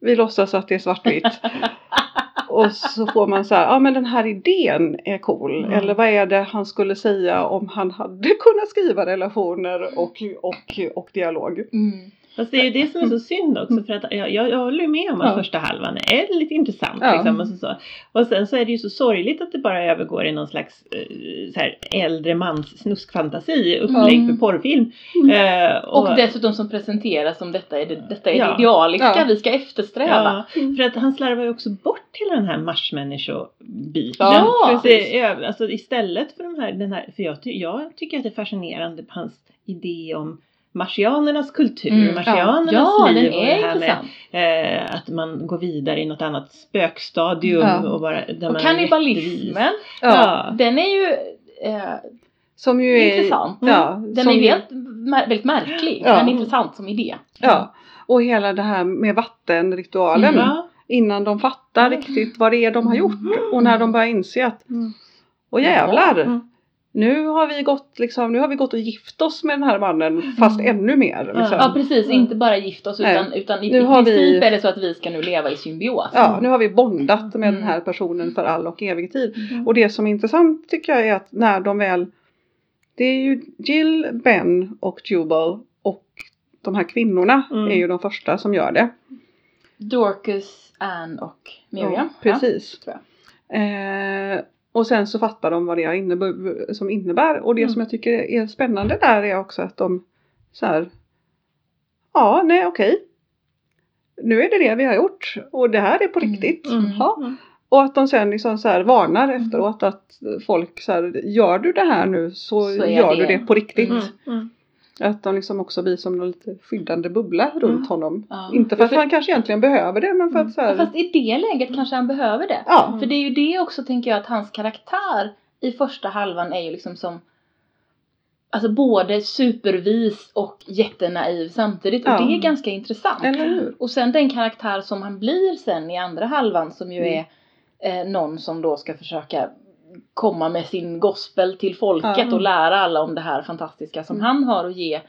vi låtsas att det är svartvitt. och så får man så här, ja men den här idén är cool. Mm. Eller vad är det han skulle säga om han hade kunnat skriva relationer och, och, och dialog. Mm. Fast det är ju det som är så synd också för att jag, jag, jag håller med om att Ja. första halvan är lite intressant. Ja. Liksom, och, så, så. och sen så är det ju så sorgligt att det bara övergår i någon slags eh, så här, äldre mans snuskfantasi upplägg Mm. för porrfilm. Mm. Eh, Och dessutom som presenteras som detta är det, detta är Ja. det idealiska vi ska eftersträva. Ja, för att han slarvar ju också bort hela den här marsmänniskobiten. Ja, det alltså istället för de här, den här, för jag, jag tycker att det är fascinerande på hans idé om marsianernas kultur, Mm, marsianernas Ja, liv den och det här intressant. med eh, att man går vidare i något annat spökstadium Ja. och bara där Och man kannibalismen, Ja, Ja. den är ju eh, som ju är intressant. Ja, Den som, är ju helt, väldigt märklig Ja. men intressant som idé. Ja, och hela det här med vattenritualen. Mm. Ja. Innan de fattar Mm. riktigt vad det är de har gjort. Och när de börjar inse att Mm. Åh jävlar! Mm. Nu har vi gått liksom, nu har vi gått och gift oss med den här mannen fast Mm. ännu mer. Liksom. Ja. Ja precis, Mm. inte bara gift oss Nej. utan, utan i, Nu i har vi- princip är det så att vi ska nu leva i symbios. Ja, nu har vi bondat med Mm. den här personen för all och evig tid. Mm. Och det som är intressant tycker jag är att när de väl Det är ju Jill, Ben och Jubal och de här kvinnorna Mm. är ju de första som gör det. Dorcas, Anne och Miriam. Ja, precis. tror Eh, och sen så fattar de vad det innebär, som innebär. Och det Mm. som jag tycker är spännande där är också att de så här. Ja, nej okej. Nu är det det vi har gjort och det här är på Mm. riktigt. Mm. Ja. Mm. Och att de sen liksom så här varnar efteråt att folk så här, gör du det här nu så, Så gör det- du det på riktigt. Mm. Mm. Att de liksom också blir som en lite skyddande bubbla runt Mm. honom. Ja. Inte för att han kanske egentligen behöver det men för att så Ja, här, fast i det läget kanske han behöver det. ja. För det är ju det också tänker jag att hans karaktär i första halvan är ju liksom som Alltså både supervis och jättenaiv samtidigt och Ja. det är ganska intressant. Eller hur? Och sen den karaktär som han blir sen i andra halvan som ju Mm. är eh, någon som då ska försöka komma med sin gospel till folket Ja. och lära alla om det här fantastiska som Mm. han har att ge.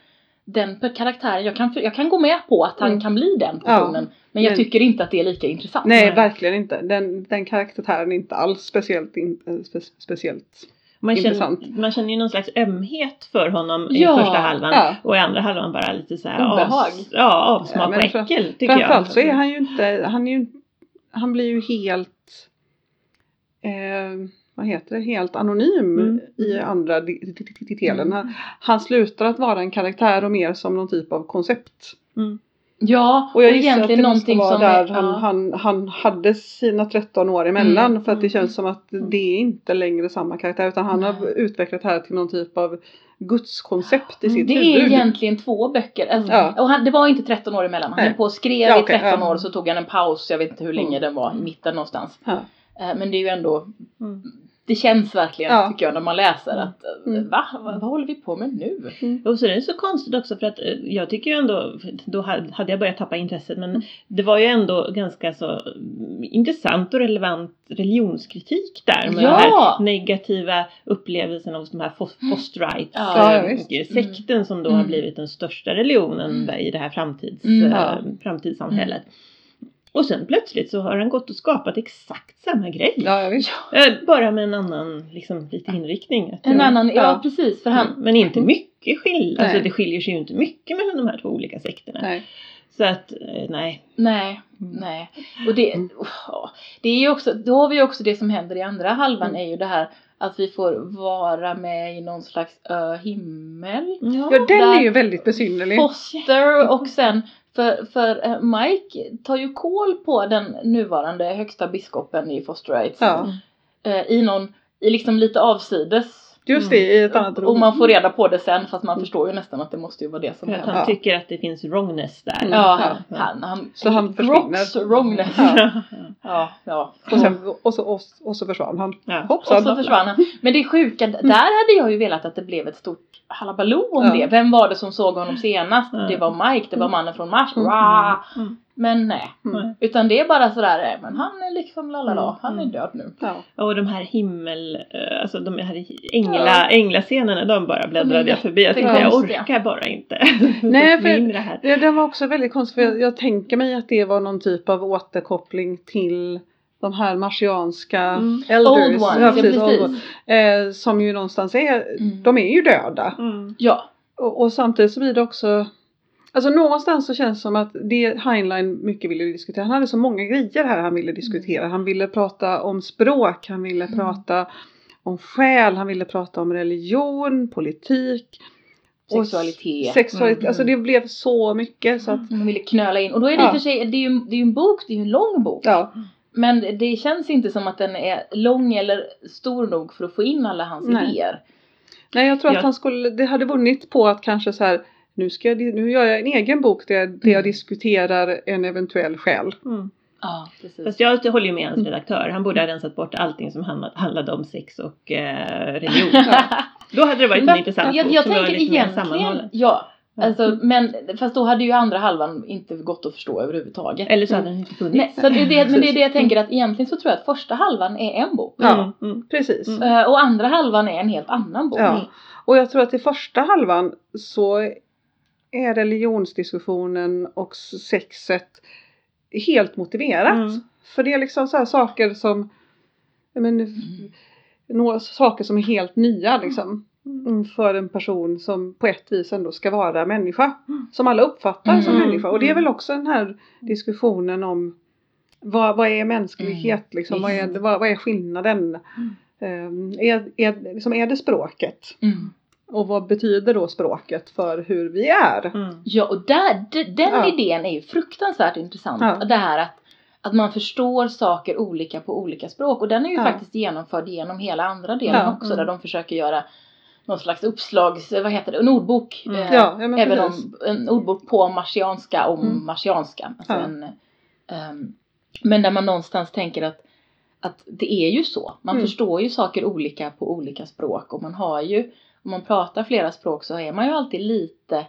Den karaktären, jag kan, jag kan gå med på att han Mm. kan bli den Ja. personen. Men jag Men- tycker inte att det är lika intressant. Nej, verkligen inte. Den, den karaktären är inte alls speciellt, in, eh, spe, speciellt. Man, känner, Intressant. man känner ju någon slags ömhet för honom Ja, i första halvan ja. och i andra halvan bara lite så här Obehag. avs, ja, avsmak Ja, och äckel tycker Framförallt jag. så är han ju inte, han är ju, han blir ju helt, eh, vad heter det, helt anonym Mm. i andra di- di- di- delen. Mm. Han, han slutar att vara en karaktär och mer som någon typ av koncept. Mm. Ja, Och jag det måste vara som där är, han, ja. han, han hade sina 13 år emellan Mm. för att det känns Mm. som att det är inte längre samma karaktär utan han har Nej. utvecklat det här till någon typ av gudskoncept i Mm, sitt Det huvud. är egentligen två böcker. Alltså, Ja. Och han, det var inte 13 år emellan. Han höll på och skrev Ja, i okej, 13 ja. år så tog han en paus. Jag vet inte hur länge Mm. den var. I mitten någonstans. Ja. Eh, Men det är ju ändå Mm. Det känns verkligen Ja. tycker jag när man läser att eh, Mm. va? Vad, vad håller vi på med nu? Och så är det så konstigt också för att eh, jag tycker ju ändå, då hade jag börjat tappa intresset men Mm. det var ju ändå ganska så mm, intressant och relevant religionskritik där med Ja! den här negativa upplevelsen hos de här fosterrights, Ja, eh, och sekten som då Mm. har blivit den största religionen Mm. i det här framtids, Mm. Ja. framtidssamhället. Och sen plötsligt så har han gått och skapat exakt samma grej. Ja, ja, visst. Eh, Bara med en annan, liksom lite inriktning. Jag En annan, ja, Ja. precis för han Mm, Men inte mycket skillnad. Alltså det skiljer sig ju inte mycket mellan de här två olika sekterna. Nej. Så att, eh, nej. Nej, Mm. nej. Och det, Mm. ja, det är ju också, då har vi ju också det som händer i andra halvan Mm. är ju det här att vi får vara med i någon slags ö, himmel. Ja, den Där- är ju väldigt besynnerlig. Foster och sen för, för eh, Mike tar ju koll på den nuvarande högsta biskopen i Foster Ja, eh, i någon, i liksom lite avsides. Just det, i ett annat rum. Och man får reda på det sen fast man förstår ju nästan att det måste ju vara det som händer. han Ja. tycker att det finns wrongness där. Mm. Ja, han, han, han, Så han försvinner. wrongness. Ja. Ja, ja. Och, sen, och, så, och, och så försvann han. Ja. Och Hoppsan. så försvann han. Men det sjuka, där hade jag ju velat att det blev ett stort halabaloo om Ja. det. Vem var det som såg honom senast? Ja. Det var Mike, det var mannen från Mars. Mm. Mm. Men nej. Mm. Utan det är bara sådär, eh, men han är liksom lalala, Mm. han är Mm. död nu. Ja. Och de här himmel, eh, alltså de här ängla, Ja. änglascenerna, de bara bläddrade jag förbi. Jag tänkte jag orkar bara inte. Nej, för- det. Det, den var också väldigt konstig för jag, jag tänker mig att det var någon typ av återkoppling till de här marsianska Mm. elders. Old ones, ja, precis, precis. old ones. Eh, som ju någonstans är, Mm. de är ju döda. Mm. Ja. Och, och samtidigt så blir det också Alltså någonstans så känns det som att det Heinlein mycket ville diskutera. Han hade så många grejer här han ville diskutera. Han ville prata om språk, han ville Mm. prata om själ, han ville prata om religion, politik. och s- Sexualitet. Sexualitet, Mm. alltså det blev så mycket så att Man ville knöla in. Och då är det Ja. och för sig, det är ju det är en bok, det är ju en lång bok. ja, Men det känns inte som att den är lång eller stor nog för att få in alla hans Nej. idéer. nej jag tror Ja. att han skulle, det hade vunnit på att kanske så här nu, ska jag, nu gör jag en egen bok där jag, där jag Mm. diskuterar en eventuell själ. Mm. Ja, precis. Fast jag håller ju med hans Mm. redaktör. Han borde ha rensat bort allting som handlade, om sex och eh, religion. Då hade det varit en intressant jag, bok jag tänker mer egentligen, ja. Ja. Alltså, men fast då hade ju andra halvan inte gått att förstå överhuvudtaget. Eller så hade den inte funnits. Nej, så det, är det, men det är det jag tänker att egentligen så tror jag att första halvan är en bok. Ja. Mm, mm. Precis. Mm. Eh, och andra halvan är en helt annan bok. Ja. Och jag tror att i första halvan så är religionsdiskussionen och sexet helt motiverat. Mm. För det är liksom så här saker som men, Mm. några saker som är helt nya liksom. Mm, För en person som på ett vis ändå ska vara människa. Mm. Som alla uppfattar som Mm. människa. Och det är Mm. väl också den här diskussionen om vad, vad är mänsklighet liksom? Vad är, vad, vad är skillnaden? Um, är, är, liksom, är det språket? Mm. Och vad betyder då språket för hur vi är? Mm. Ja, och där, den Ja. idén är ju fruktansvärt intressant. Ja. Det här att, att man förstår saker olika på olika språk. Och den är ju Ja. faktiskt genomförd genom hela andra delen Ja, också. mm. Där de försöker göra någon slags uppslags, vad heter det, en ordbok. Mm. Eh, Ja, ja även om, en ordbok på marsianska om Mm. marsianska. Alltså Ja. en, ehm, men där man någonstans tänker att, att det är ju så. Man Mm. förstår ju saker olika på olika språk. Och man har ju, om man pratar flera språk så är man ju alltid lite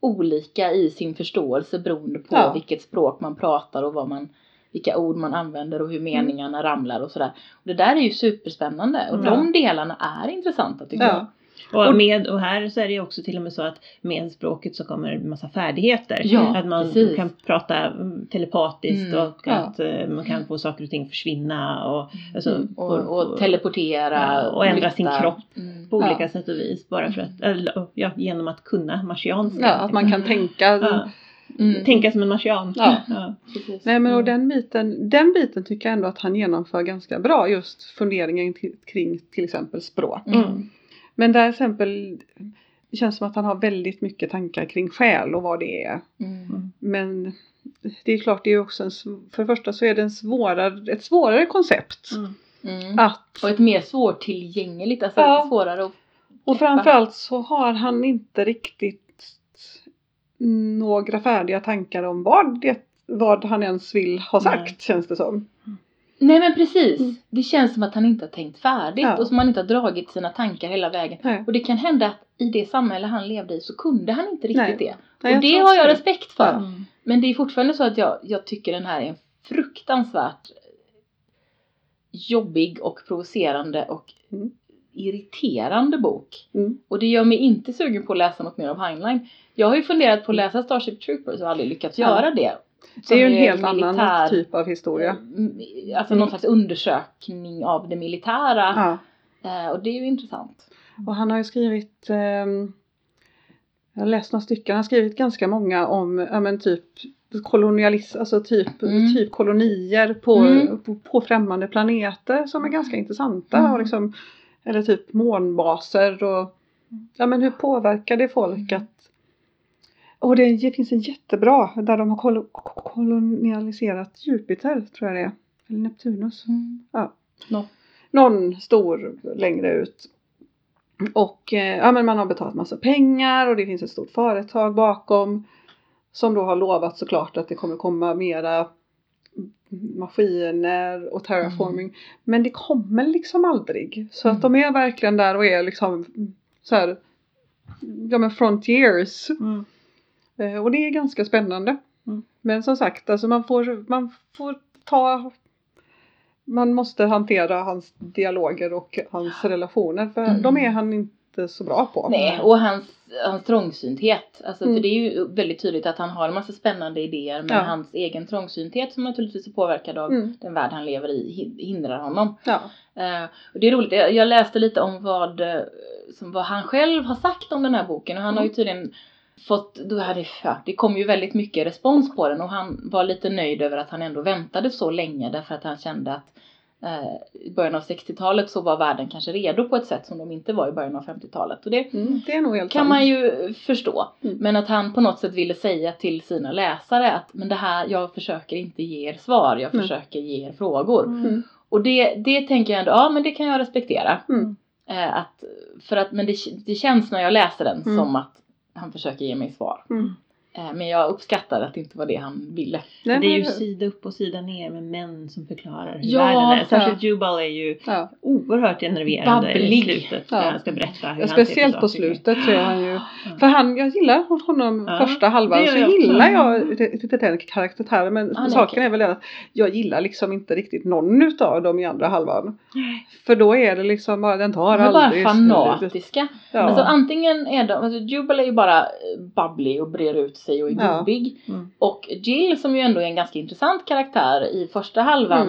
olika i sin förståelse beroende på Ja. vilket språk man pratar och vad man, vilka ord man använder och hur meningarna ramlar och sådär. Och det där är ju superspännande och Ja. de delarna är intressanta tycker Ja. Och, Och- med, och här så är det ju också till och med så att med språket så kommer en massa färdigheter. Ja, att man precis. kan prata mm, telepatiskt Mm, och ja. att eh, man kan få saker och ting försvinna och, alltså, Mm. Och, och få- teleportera. Ja, och ändra sin kropp. Mm. på Ja. olika sätt och vis. Bara för att, eller, ja, genom att kunna marsianska. Ja, att man kan tänka. Ja. Mm. Tänka som en marsian. Ja. Ja. Nej men och Mm. den biten, den biten tycker jag ändå att han genomför ganska bra. Just funderingen kring till exempel språk. Mm. Men där exempel det känns som att han har väldigt mycket tankar kring själ och vad det är. Mm. Mm. men det är klart, det är också en, för det första så är det en svårare, ett svårare koncept. Mm. Mm. Att, Och ett mer svårtillgängligt, alltså Ja. svårare att och framförallt så har han inte riktigt några färdiga tankar om vad, det, vad han ens vill ha sagt Nej. känns det som. Nej men precis. Mm. Det känns som att han inte har tänkt färdigt Ja. och som han inte har dragit sina tankar hela vägen. Nej. Och det kan hända att i det samhälle han levde i så kunde han inte riktigt Nej. det. Nej, och det har jag det. respekt för. Mm. Men det är fortfarande så att jag, jag tycker den här är en fruktansvärt jobbig och provocerande och Mm. irriterande bok. Mm. Och det gör mig inte sugen på att läsa något mer av Heinlein. Jag har ju funderat på att läsa Starship Troopers och aldrig lyckats Ja. göra det. Det är ju en är helt militär- annan typ av historia. Mm, Alltså Mm. någon slags undersökning av det militära. Ja. Eh, och det är ju intressant. Och han har ju skrivit, ehm, jag har läst några stycken, han har skrivit ganska många om, ja men typ kolonialism, alltså typ, Mm. typ kolonier på, Mm. på, på främmande planeter som är ganska intressanta. Mm. Och liksom, eller typ månbaser och ja men hur påverkar det folk Mm. att och det, finns en jättebra där de har kol- kolonialiserat Jupiter tror jag det är. Eller Neptunus. Ja. Nå- Någon stor längre ut. Och eh, ja, men man har betalat massa pengar och det finns ett stort företag bakom. Som då har lovat såklart att det kommer komma mera maskiner och terraforming. Men det kommer liksom aldrig. Så att de är verkligen där och är liksom så här, ja men frontiers. Mm. Eh, Och det är ganska spännande. Mm. Men som sagt, alltså man får, man får ta man måste hantera hans dialoger och hans relationer för Mm. de är han inte så bra på. Nej, och hans, hans trångsynthet. Alltså, Mm. För det är ju väldigt tydligt att han har en massa spännande idéer men Ja. hans egen trångsynthet som naturligtvis är påverkad av Mm. den värld han lever i hi- hindrar honom. Ja. Eh, och det är roligt, jag, jag läste lite om vad, eh, som vad han själv har sagt om den här boken och han har ju Mm. tydligen fått, då hade, ja, det kom ju väldigt mycket respons på den och han var lite nöjd över att han ändå väntade så länge därför att han kände att eh, i början av 60-talet så var världen kanske redo på ett sätt som de inte var i början av 50-talet. Och det Mm, det kan sant. man ju förstå. Mm. Men att han på något sätt ville säga till sina läsare att men det här, jag försöker inte ge er svar, jag Nej. försöker ge er frågor. Mm. Och det, det tänker jag ändå, ja men det kan jag respektera. Mm. Eh, att, för att, men det, det känns när jag läser den Mm. som att han försöker ge mig svar. Mm. Eh, men jag uppskattar att det inte var det han ville. Nej, det är ju sida upp och sida ner med män som förklarar hur Ja, världen är. Särskilt Jubal är ju ja. oerhört enerverande i Babblig. slutet. Ja. När han ska berätta hur Ja, han speciellt på slutet så är han ju Ja. För han, jag gillar honom Ja, första halvan så jag gillar jag lite den karaktären men är saken okej. är väl att jag gillar liksom inte riktigt någon utav dem i andra halvan. För då är det liksom bara, den tar De är bara aldrig slut. fanatiska. Ja. Alltså antingen är de, alltså Jubal är ju bara babblig och brer ut sig och är Ja. gubbig. Mm. Och Jill som ju ändå är en ganska intressant karaktär i första halvan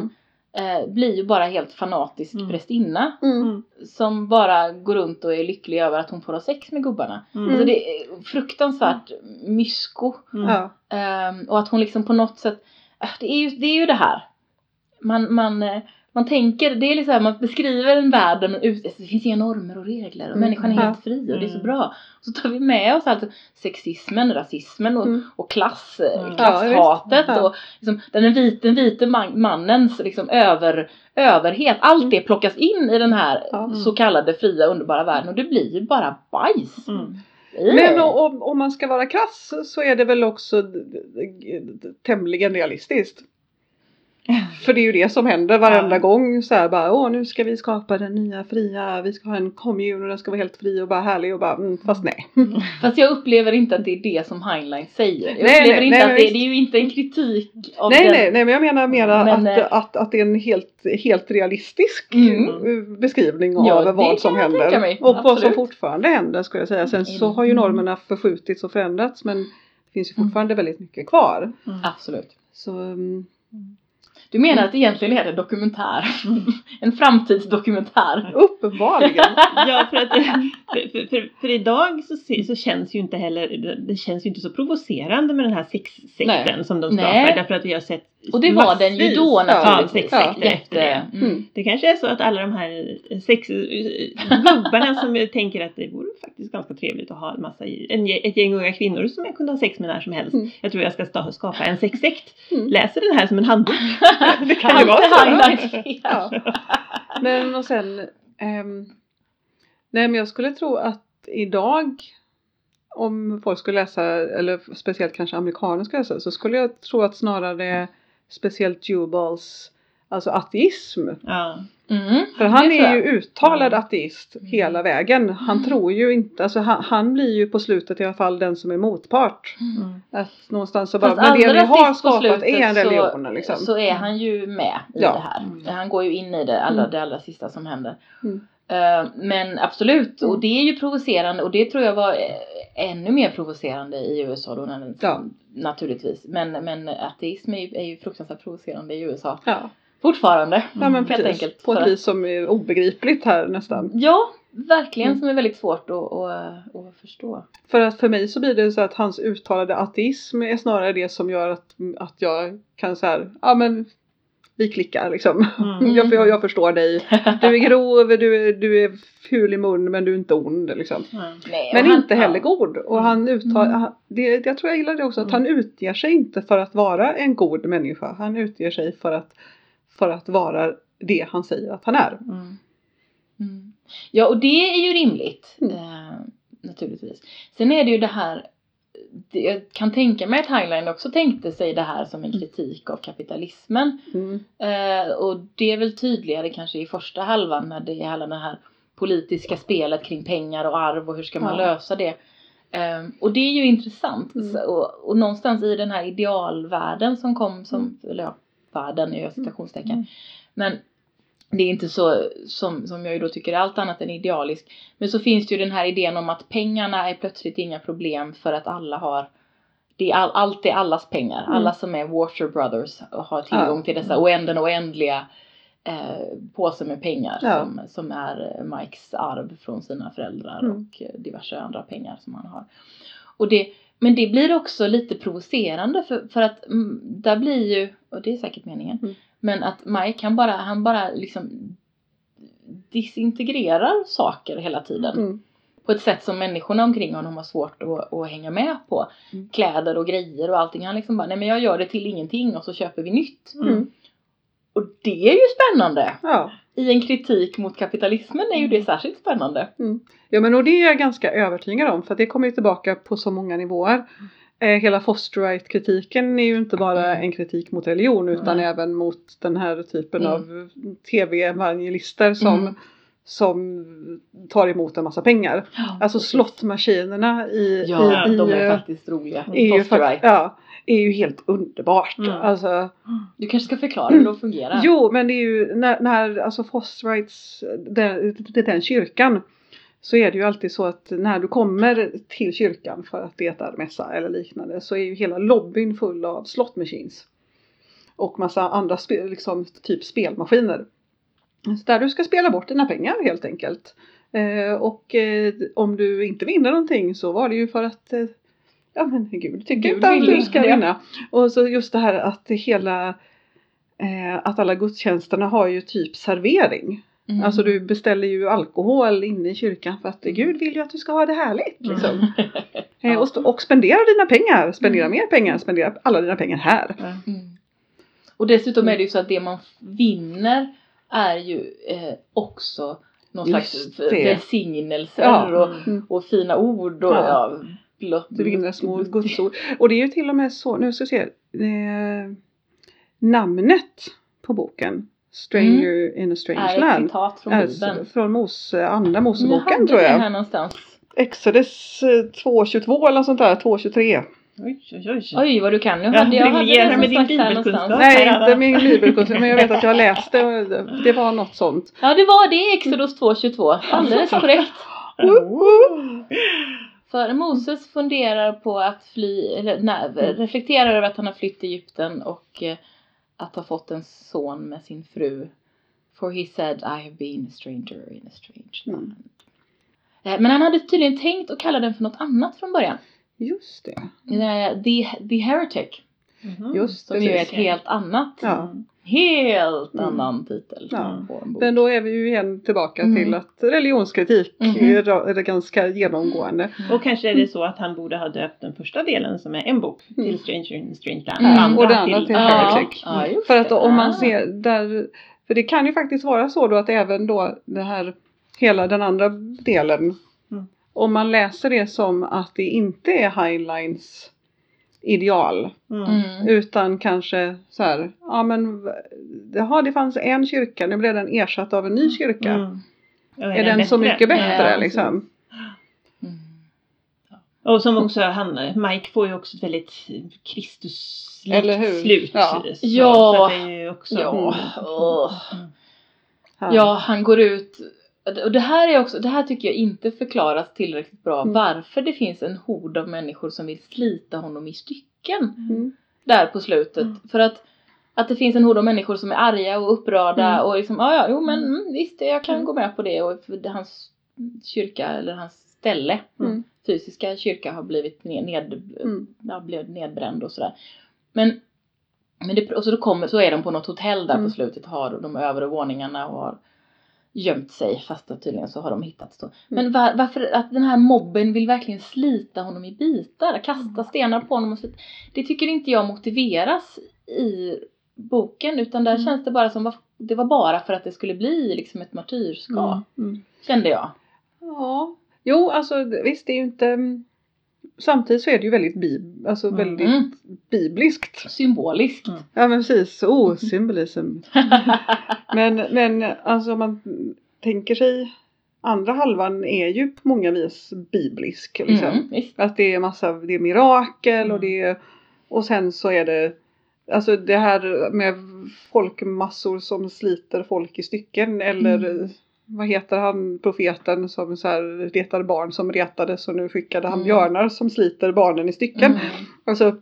Mm. eh, blir ju bara helt fanatisk Mm. prästinna. Mm. Mm. Som bara går runt och är lycklig över att hon får ha sex med gubbarna. Mm. Alltså det är fruktansvärt mysko. Mm. Ehm, och att hon liksom på något sätt, äh, det är ju det, är ju det här. Man, man, eh, man tänker, det är liksom man beskriver en värld där man ut, alltså, det finns inga normer och regler och Mm. människan är helt fri och det är så Mm. bra. Så tar vi med oss alltså sexismen, rasismen och, Mm. och klass, eh, Mm. klasshatet Ja, och liksom, den vita, man, mannens liksom över, överhet. Allt det plockas in i den här så kallade fria underbara världen och det blir ju bara bajs. Men om, om man ska vara krass så är det väl också tämligen realistiskt. För det är ju det som händer varenda Ja. gång. Så här bara, åh nu ska vi skapa den nya fria, vi ska ha en kommun och den ska vara helt fri och bara härlig och bara, mm, fast nej. Fast jag upplever inte att det är det som Heinlein säger. Jag Nej, upplever nej, inte nej, att det, det är ju inte en kritik av Nej, den. nej, nej, men jag menar mera Men, att, eh, att, att det är en helt, helt realistisk Mm. eh, beskrivning av Ja, vad som händer. mig. Och vad som Absolut. fortfarande händer skulle jag säga. Sen så har ju Mm. normerna förskjutits och förändrats men det finns ju Mm. fortfarande väldigt mycket kvar. Mm. Absolut. Så mm, Du menar att egentligen är det dokumentär? en framtidsdokumentär? uppenbarligen. Ja, för, att, för, för, för, idag så, så känns ju inte heller, det- det känns ju inte så provocerande med den här sexsekten som de skapar. Nej. Därför att vi har sett Och det var den ju då Ja, naturligtvis. ja, sekter efter Jätte, det. mm. Mm. Det kanske är så att alla de här sex gubbarna som tänker att det vore faktiskt ganska trevligt att ha en massa, en, ett gäng unga kvinnor som jag kunde ha sex med när som helst. Mm. Jag tror jag ska sta- skapa en sexsekt. Mm. Läser den här som en handbok. Det kan ju vara så. Ja. Men och sen, ehm, nej men jag skulle tro att idag om folk skulle läsa, eller speciellt kanske amerikaner ska läsa, så skulle jag tro att snarare speciellt Jubals, alltså ateism. Ja. Mm. För han är ju uttalad Ja. ateist hela vägen. Han Mm. tror ju inte, alltså han, han blir ju på slutet i alla fall den som är motpart. Mm. Att någonstans så bara, Fast men det ni allra har skapat är en religion så, liksom. så är han ju med i Ja. det här. Mm. Han går ju in i det allra, Mm. det allra sista som händer. Eh, men absolut, och Mm. det är ju provocerande och det tror jag var eh, ännu mer provocerande i USA då när Ja. naturligtvis. Men, men ateism är ju, är ju fruktansvärt provocerande i USA. Ja, Fortfarande. ja men helt enkelt. På ett vis som är obegripligt här nästan. Ja, verkligen Mm. som är väldigt svårt att, att, att förstå. För att för mig så blir det så att hans uttalade ateism är snarare det som gör att, att jag kan så här, ja men vi klickar liksom. Mm. Jag, jag, jag förstår dig. Du är grov, du är, du är ful i mun men du är inte ond liksom. Ja. Nej, Men och han- inte heller ja. god. Och han uttar, Mm. det, jag tror jag gillar det också, att han utger sig inte för att vara en god människa. Han utger sig för att, för att vara det han säger att han är. Mm. Mm. Ja, och det är ju rimligt. Mm. Eh, naturligtvis. Sen är det ju det här jag kan tänka mig att Highline också tänkte sig det här som en kritik av kapitalismen. Mm. Eh, och det är väl tydligare kanske i första halvan när det är hela det här politiska spelet kring pengar och arv och hur ska man Ja. lösa det. Eh, och det är ju intressant. Mm. Så, och, och någonstans i den här idealvärlden som kom som, Mm. eller ja, världen är ju citationstecken. Mm. Men det är inte så som, som jag ju då tycker är allt annat än idealisk. Men så finns det ju den här idén om att pengarna är plötsligt inga problem för att alla har det är all, allt är allas pengar. Mm. Alla som är Water Brothers har tillgång Ja. till dessa oänden oändliga eh, påsar med pengar Ja. som, som är eh, Mikes arv från sina föräldrar Mm. och eh, diverse andra pengar som han har. Och det, men det blir också lite provocerande för, för att mm, där blir ju, och det är säkert meningen, Mm. men att Mike han bara, han bara liksom disintegrerar saker hela tiden. Mm. På ett sätt som människorna omkring honom har svårt att, att hänga med på. Mm. Kläder och grejer och allting. Han liksom bara, nej men jag gör det till ingenting och så köper vi nytt. Mm. Och det är ju spännande! Ja. I en kritik mot kapitalismen är ju det särskilt spännande. ja, men och det är jag ganska övertygad om för det kommer ju tillbaka på så många nivåer. Eh, hela Fosterite-kritiken är ju inte bara Mm. en kritik mot religion utan Nej. även mot den här typen Mm. av tv-evangelister som, Mm. Som tar emot en massa pengar. Alltså precis. slottmaskinerna i, Ja, i, i de är faktiskt roliga. är ju, fakt- ja, är ju helt underbart. Mm. Alltså, Du kanske ska förklara hur de fungerar? Jo, men det är ju när, när alltså Fostrites, den, den kyrkan, så är det ju alltid så att när du kommer till kyrkan för att det är mässa eller liknande så är ju hela lobbyn full av slot machines. Och massa andra spe, liksom, typ spelmaskiner. Så där du ska spela bort dina pengar helt enkelt. Eh, och eh, om du inte vinner någonting så var det ju för att eh, Ja men gud tycker inte att du ska vinna. Och så just det här att hela att alla gudstjänsterna har ju typ servering. Mm. Alltså du beställer ju alkohol inne i kyrkan för att Gud vill ju att du ska ha det härligt. Liksom. Mm. Och, och spendera dina pengar, spendera Mm. mer pengar, spendera alla dina pengar här. Mm. Och dessutom är det ju så att det man vinner är ju eh, också någon Just slags det. välsignelser Ja. och, Mm. och fina ord och Ja. ja. vinner små gudsord. Och det är ju till och med så, nu ska vi se, eh, namnet på boken Stranger in a strange är ett land. citat från Är Bibeln. från Mose, andra Jag Moseboken hade tror det jag. här någonstans. Exodus eh, 2.22 eller något sånt där, 2.23. Oj, oj, oj. Oj vad du kan. Nu hade jag hade briljera det med din bibelkunskap. Nej, inte min bibelkunskap, men jag vet att jag läste och det var något sånt. Ja det var det Exodus 2.22. Alldeles korrekt. Oh. För Moses funderar på att fly, eller nej, reflekterar över att han har flytt till Egypten och eh, att ha fått en son med sin fru. For he said I have been a stranger in a strange land. Eh, Men han hade tydligen tänkt att kalla den för något annat från början. Just det. The, the Heretic. Mhm. Just Som ju är ett helt annat, Ja. Mm. helt Mm. annan titel Ja. på en bok. Men då är vi ju igen tillbaka Mm. till att religionskritik Mhm. är, är ganska genomgående. Och kanske är det så att han borde ha döpt den första delen som är en bok till Mm. Stranger in Strange Land. Mm. Och den andra till ja, Heretic. ja, just För att det. om man Ah. ser där, för det kan ju faktiskt vara så då att även då det här, hela den andra delen, Mm. Om man läser det som att det inte är Heinleins ideal, Mm. Mm. utan kanske så här, ja men jaha det fanns en kyrka, nu blev den ersatt av en ny kyrka. Mm. Ja, Är den så bättre? mycket bättre Ja, liksom? Mm. Och som också han, Mike får ju också ett väldigt Kristuslikt slut. Ja. Så, Ja. Så det är ju också... Ja. Mm. Mm. Här. Ja, han går ut och det här är också, det här tycker jag inte förklaras tillräckligt bra Mm. varför det finns en hord av människor som vill slita honom i stycken Mm. där på slutet. Mm. För att, att det finns en hord av människor som är arga och upprörda Mm. och liksom, ja ja, jo men mm, visst jag kan Mm. gå med på det och hans kyrka eller hans ställe, Mm. fysiska kyrka har blivit ned, ned, Mm. ja, blev nedbränd och sådär. Men, men det, och så, då kommer, så är de på något hotell där Mm. på slutet har de övre våningarna och har gömt sig fast att tydligen så har de hittats då. Men var, varför att den här mobben vill verkligen slita honom i bitar, kasta stenar på honom och så, Det tycker inte jag motiveras i boken utan där Mm. känns det bara som det var bara för att det skulle bli liksom ett martyrskap Mm. kände jag. Ja, jo alltså visst det är ju inte Samtidigt så är det ju väldigt, bib, alltså Mm. väldigt bibliskt. Symboliskt. Mm. Ja men precis, oh symbolism. Men, men alltså om man tänker sig andra halvan är ju på många vis biblisk. Liksom. Mm. Att det är massa, det är mirakel och Mm. det är, och sen så är det Alltså det här med folkmassor som sliter folk i stycken eller Mm. Vad heter han profeten som så här retade barn som retades och nu skickade han Mm. björnar som sliter barnen i stycken. Mm. Alltså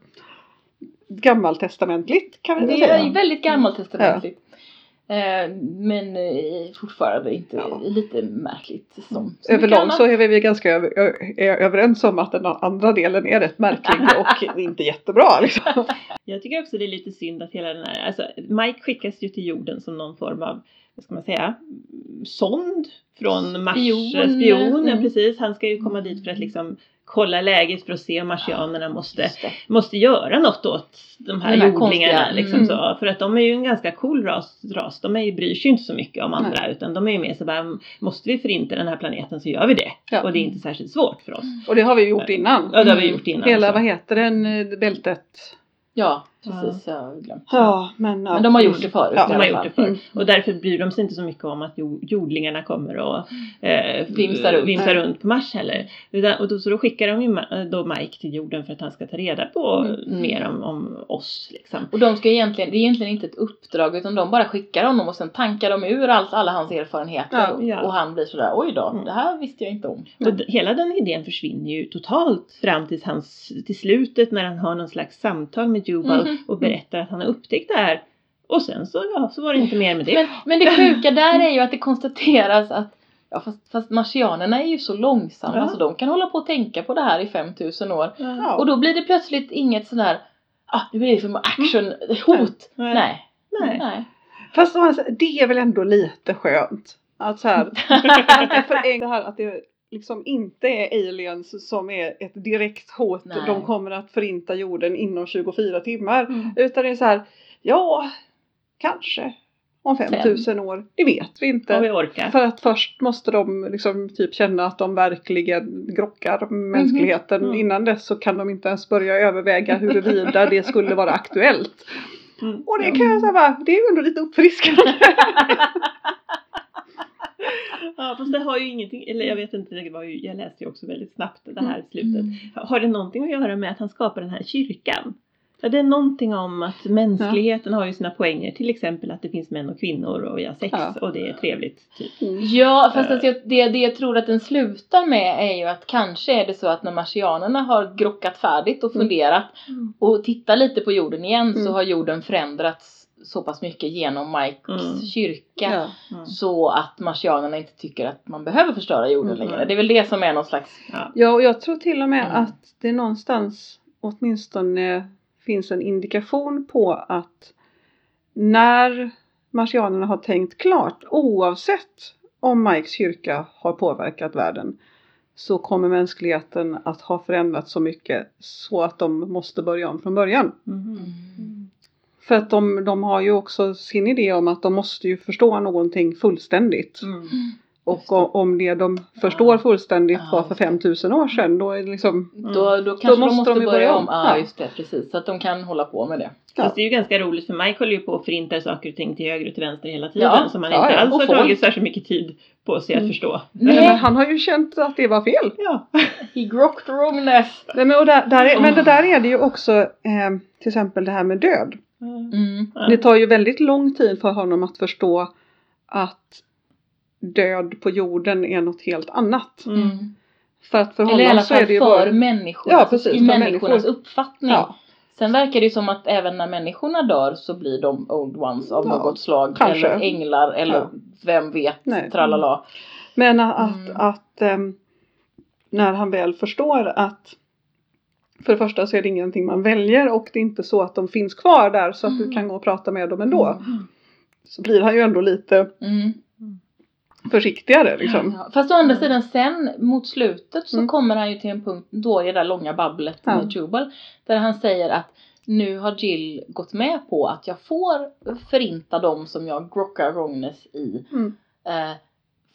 gammaltestamentligt kan vi Det är säga. ju väldigt gammaltestamentligt. Eh, men eh, fortfarande inte Ja. lite märkligt som, som Överlag så är vi ganska över, är överens om att den andra delen är rätt märklig och inte jättebra. Liksom. Jag tycker också det är lite synd att hela den här, alltså Mike skickas ju till jorden som någon form av, vad ska man säga, sond från Mars, Spion. spion, ja, Mm. precis. Han ska ju komma dit för att liksom kolla läget för att se om marsianerna måste, måste göra något åt de här här Liksom mm. så. För att de är ju en ganska cool ras. ras. De är ju, bryr sig inte så mycket om andra utan de är ju mer så bara, måste vi förinta den här planeten så gör vi det. Ja. Och det är inte särskilt svårt för oss. Och det har vi gjort innan. Ja, det har vi gjort innan. Hela, så. vad heter den, eh, bältet? Ja, precis. Jag har glömt. Ja, men, ja. Men de har gjort det förut Ja, De har gjort det förr. Mm. Och därför bryr de sig inte så mycket om att jo- jordlingarna kommer och eh, Vimsar runt. vimsar runt på Mars heller. Och då, så då skickar de ju då Mike till jorden för att han ska ta reda på Mm. mer om, om oss. Liksom. Och de ska egentligen, det är egentligen inte ett uppdrag utan de bara skickar honom och sen tankar de ur allt, alla hans erfarenheter Ja. och, Ja. och han blir sådär oj då, Mm. det här visste jag inte om. Och hela den idén försvinner ju totalt fram till, hans, till slutet när han har någon slags samtal med Jubal Mhm. och berättar att han har upptäckt det här. Och sen så, ja, så var det inte mer med det. Men, men det sjuka där är ju att det konstateras att Ja fast, fast marsianerna är ju så långsamma Ja. så de kan hålla på och tänka på det här i 5000 år. ja. Och då blir det plötsligt inget sådär, ah det blir liksom action, hot. Nej. Nej. Nej. Nej. Fast det är väl ändå lite skönt. Att så här, att det, för en, det här att det liksom inte är aliens som är ett direkt hot. Nej. De kommer att förinta jorden inom 24 timmar. Mm. Utan det är så här, ja, kanske om 5000 år. Det vet vi inte. Om vi orkar. För att först måste de liksom typ känna att de verkligen grockar mänskligheten. Mm. Innan dess så kan de inte ens börja överväga huruvida det skulle vara aktuellt. Mm. Och det kan jag säga bara, det är ju ändå lite uppfriskande. Ja, fast det har ju ingenting, eller jag vet inte, det var ju, jag läste ju också väldigt snabbt det här slutet. Mm. Har det någonting att göra med att han skapar den här kyrkan? Ja, det är någonting om att mänskligheten har ju sina poänger, till exempel att det finns män och kvinnor och vi har sex Ja. och det är trevligt. Typ. Ja, fast Eh. alltså, det, det jag tror att den slutar med är ju att kanske är det så att när marsianerna har grockat färdigt och Mm. funderat och tittar lite på jorden igen så Mm. har jorden förändrats så pass mycket genom Mikes Mm. kyrka Ja. Mm. så att marsianerna inte tycker att man behöver förstöra jorden Mm. längre. Det är väl det som är någon slags Ja. ja, och jag tror till och med Mm. att det någonstans åtminstone finns en indikation på att när marsianerna har tänkt klart, oavsett om Mikes kyrka har påverkat världen, så kommer mänskligheten att ha förändrats så mycket så att de måste börja om från början. Mhm. Mm. För att de, de har ju också sin idé om att de måste ju förstå någonting fullständigt. Mm. Och Just det. o- om det de förstår fullständigt Ja, var för just det. 5000 år sedan då är det liksom Då, då kanske de måste måste de ju börja börja om. om. Ja, Ja. just det, precis. Så att de kan hålla på med det. Ja. Fast det är ju ganska roligt för Mike håller ju på och förintar saker och ting till höger och till vänster hela tiden Ja, som han ja, inte ja. alls Och har folk. tagit särskilt mycket tid på sig att Mm. förstå. Nej, men han har ju känt att det var fel. Ja. He grocked the wrongness. Nej, men, och där, där är, men det där är det ju också eh, till exempel det här med död. Mm. Ja. Det tar ju väldigt lång tid för honom att förstå att död på jorden är något helt annat. Mm. Mm. För att för Eller i alla så är fall det ju för bara... människor. Ja, alltså precis, I för människornas människor. uppfattning. Ja, Sen verkar det ju som att även när människorna dör så blir de old ones av Ja, något slag. kanske. Eller änglar eller Ja. vem vet. Nej. Tralala. men att, Mm. att ehm, när han väl förstår att för det första så är det ingenting man väljer och det är inte så att de finns kvar där så att du Mm. kan gå och prata med dem ändå. Mm. Så blir han ju ändå lite Mm. försiktigare liksom. Ja, fast å andra sidan sen mot slutet så Mm. kommer han ju till en punkt då i det där långa babblet Ja. med Jubal. Där han säger att nu har Jill gått med på att jag får förinta dem som jag grockar wrongness i. Mm. Eh,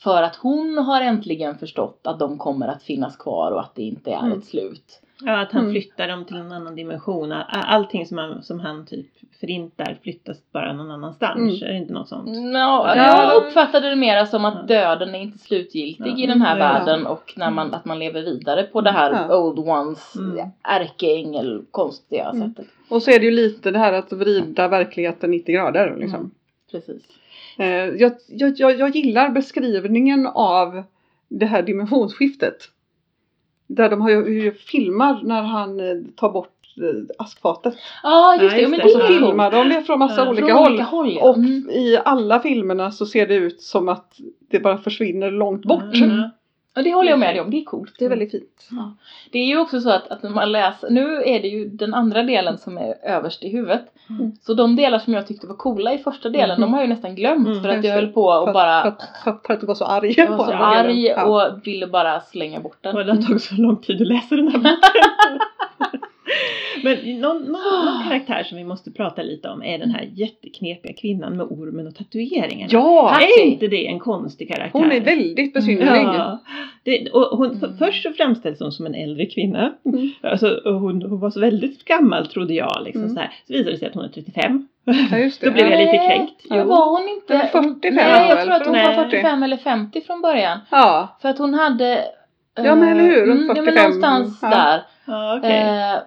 för att hon har äntligen förstått att de kommer att finnas kvar och att det inte är Mm. ett slut. Ja, att han Mm. flyttar dem till en annan dimension. All- Allting som han, som han typ förintar flyttas bara någon annanstans. Mm. Är det inte något sånt? No, jag Ja. uppfattade det mer som att döden är inte slutgiltig Ja. i den här Ja. världen och när man, att man lever vidare på det här Ja. old ones Mm. ärkeängel konstiga Mm. sättet. Och så är det ju lite det här att vrida verkligheten 90 grader liksom. Mm. Precis. Eh, jag, jag, jag, jag gillar beskrivningen av det här dimensionsskiftet. Där de har ju, ju filmar när han eh, tar bort eh, askfatet. Ja just det, Ja, just det det. Och så coolt. filmar de det från massa Ja, olika Från håll. olika håll ja. Och Mm. i alla filmerna så ser det ut som att det bara försvinner långt bort. Mm. Och det håller jag med dig om, det är coolt. Det är väldigt fint. Det är ju också så att, att när man läser, nu är det ju den andra delen som är överst i huvudet. Mm. Så de delar som jag tyckte var coola i första delen, Mhm. de har jag ju nästan glömt Mm, för att jag höll på För och att, bara för, att, för, att, för att du var så arg jag var så arg Ja. och ville bara slänga bort den. Och det har tagit så lång tid att läsa den här boken. Men någon, någon, någon karaktär som vi måste prata lite om är den här jätteknepiga kvinnan med ormen och tatueringarna. Ja! Är inte det en konstig karaktär? Hon är väldigt besynnerlig. Ja. Det, och hon, Mm. Först så framställs hon som en äldre kvinna. Mm. Alltså, hon, hon var så väldigt gammal trodde jag. Liksom, Mm. så, här. så visade det sig att hon är 35. Ja, just det. Då blev jag lite Nej, kränkt. Jo. var hon inte? Men 45 Nej, jag tror att hon var Nej. 45 eller 50 från början. Ja. För att hon hade... Ja, men eller hur, runt ja, men 45, någonstans ja. där. Ja, okej. Eh,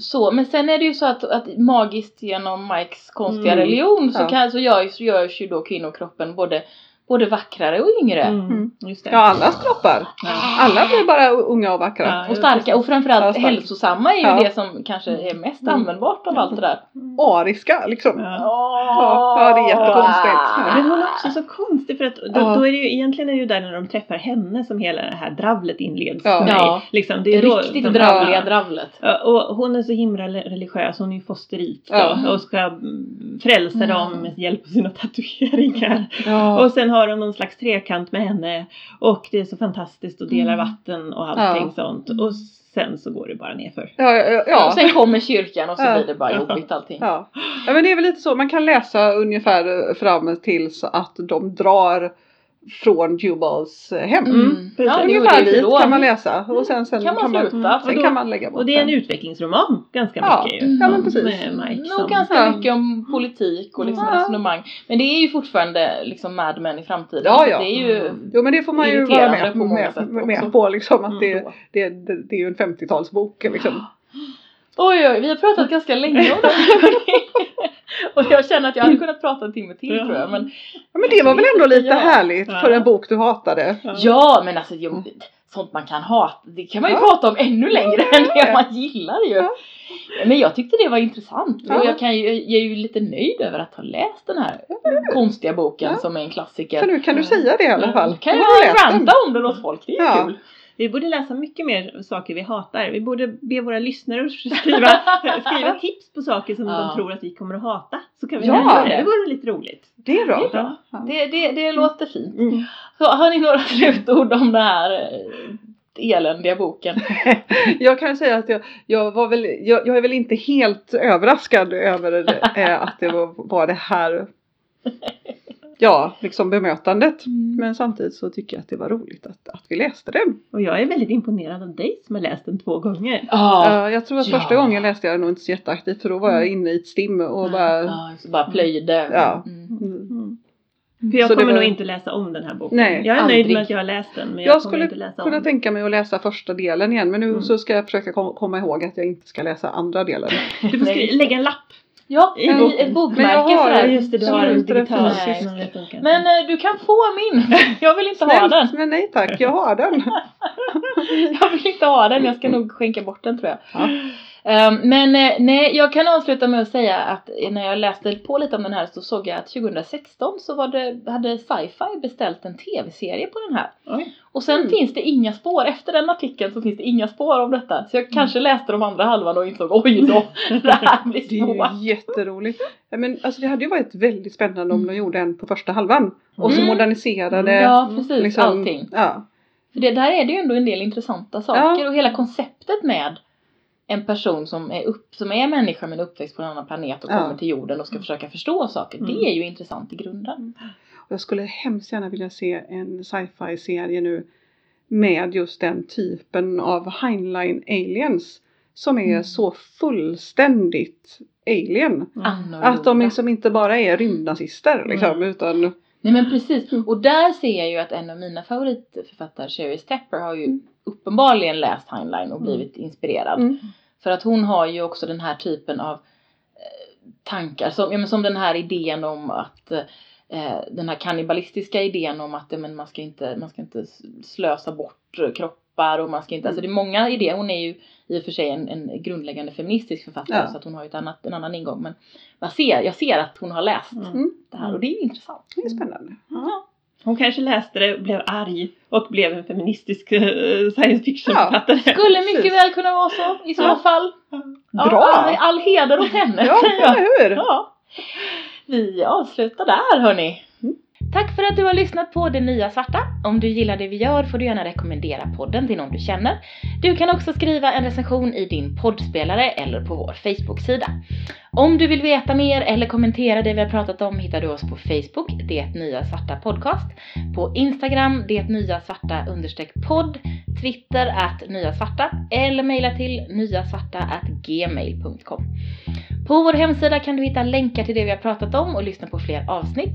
så, men sen är det ju så att, att magiskt genom Mikes konstiga Mm. religion så, kan, så görs, görs ju då kvinnokroppen både, både vackrare och yngre. Mm, just det. ja, allas kroppar. Ja. Alla blir bara unga och vackra. Ja. Och starka och framförallt Ja, stark. hälsosamma är ju Ja. det som kanske är mest Mm. användbart av allt det där. Ariska liksom. Ja. Ja, ja, det är jättekonstigt. Men hon är också så konstig för att då, Ja. då är det ju egentligen är det ju där när de träffar henne som hela det här dravlet inleds Ja. för mig. Ja. Liksom, det Det är då, riktigt dravliga Ja. dravlet. Ja, och hon är så himla religiös, hon är ju fosterit då, Ja. och ska mm, frälsa Mm. dem med hjälp av sina tatueringar. Ja. Och sen har de någon slags trekant med henne och det är så fantastiskt och delar Mm. vatten och allting Ja. sånt. Och sen så går det bara nerför. Ja, ja, Och ja. sen kommer kyrkan och så Ja. blir det bara jobbigt allting. Ja. ja, men det är väl lite så. Man kan läsa ungefär fram till så att de drar från Jubals hem. Mm. precis. Ja, Ungefär dit då. kan man läsa. Och sen, sen Kan man sluta. sen Och då- kan man lägga bort Och det är en den. utvecklingsroman ganska Ja. mycket ju. Mm. Ja, men precis. Med Mike Nog ganska Ja. mycket om politik och liksom Ja. resonemang. Men det är ju fortfarande liksom Mad Men i framtiden. Ja, ja. Det är ju Mm. Jo men det får man ju vara med, på med, med, på liksom att Mm. det, det, det, det är ju en 50-talsbok liksom. Oj oj, vi har pratat ganska länge om det här. Och jag känner att jag hade kunnat prata en timme till Ja. tror jag. Men, Ja, men det var väl ändå lite Ja. härligt för en bok du hatade. ja men alltså jo, sånt man kan hata, det kan man ju Ja. prata om ännu längre än det man gillar ju. Ja. Men jag tyckte det var intressant Ja. och jag, kan ju, jag är ju lite nöjd över att ha läst den här konstiga boken Ja. som är en klassiker. Så nu kan du säga det i alla fall. kan jag ranta om den åt folk, det är Ja. kul. Vi borde läsa mycket mer saker vi hatar. Vi borde be våra lyssnare skriva, skriva tips på saker som Ja. de tror att vi kommer att hata. Så kan vi Ja. göra det. Det vore lite roligt. Det är bra. bra. Ja. Det, det, det låter fint. Mm. Så, har ni några slutord om den här eh, eländiga boken? Jag kan säga att jag, jag var väl, jag, jag är väl inte helt överraskad över det, eh, att det var, var det här Ja, liksom bemötandet. Mm. Men samtidigt så tycker jag att det var roligt att, att vi läste den. Och jag är väldigt imponerad av dig som har läst den två gånger. Ja. Eh, jag tror att Ja. första gången läste jag den nog inte så jätteaktivt för då var jag inne i ett stim och bara Ja, så bara plöjde. Ja. Mm. mm. Mm. För jag Så kommer var- nog inte läsa om den här boken. Nej, jag är nöjd aldrig. med att jag har läst den men jag, Jag skulle inte läsa kunna om. tänka mig att läsa första delen igen men nu Mm. så ska jag försöka kom, komma ihåg att jag inte ska läsa andra delen. Du får lägga en lapp. Ja, I i boken. ett bokmärke Men sådär. just det, du har en digital. Men eh, du kan få min. Jag vill inte ha den. men nej tack, jag har den. Jag vill inte ha den. Jag ska nog skänka bort den tror jag. Ja. Ehm, men eh, nej, jag kan avsluta med att säga att när jag läste på lite om den här så såg jag att 2016 så var det, hade sci-fi beställt en tv-serie på den här. Oj. Och sen Mm. finns det inga spår, efter den artikeln så finns det inga spår om detta. Så jag kanske läste de andra halvan och insåg oj då, det här blir Det är ju jätteroligt. Ja, Men alltså det hade ju varit väldigt spännande om de gjorde en på första halvan. Och så Mm. moderniserade Ja precis, liksom, allting. Ja. För det, där är det ju ändå en del intressanta saker och hela konceptet med en person som är, upp, som är människa men uppväxt på en annan planet och Ja. kommer till jorden och ska försöka förstå saker. Mm. Det är ju intressant i grunden. Jag skulle hemskt gärna vilja se en sci-fi serie nu med just den typen av Heinlein aliens. Som är Mm. så fullständigt alien. Mm. Att de liksom inte bara är rymdnazister liksom Mm. utan Nej men precis. Mm. Och där ser jag ju att en av mina favoritförfattare, Sherry Stepper, har ju Mm. uppenbarligen läst Heinlein och Mm. blivit inspirerad. Mm. För att hon har ju också den här typen av eh, tankar, som, ja, men som den här idén om att eh, den här kannibalistiska idén om att eh, men man, ska inte, man ska inte slösa bort eh, kroppar och man ska inte, alltså det är många idéer, hon är ju i och för sig en, en grundläggande feministisk författare Ja. så att hon har ju ett annat, en annan ingång men jag ser, jag ser att hon har läst Mm. det här och det är intressant. det är spännande. Ja. Hon kanske läste det, blev arg och blev en feministisk eh, science fiction-författare. Skulle Precis. mycket väl kunna vara så i så Ja. fall. Ja, Bra! all, all heder åt henne. Ja, eller hur? Ja. Vi avslutar där hörni. Tack för att du har lyssnat på Det Nya Svarta. Om du gillar det vi gör får du gärna rekommendera podden till någon du känner. Du kan också skriva en recension i din poddspelare eller på vår Facebook-sida. Om du vill veta mer eller kommentera det vi har pratat om hittar du oss på Facebook, Det Nya Svarta Podcast, på Instagram, Det Nya Svarta understreck podd, Twitter att Nya Svarta eller mejla till nyasvarta gmail.com. På vår hemsida kan du hitta länkar till det vi har pratat om och lyssna på fler avsnitt.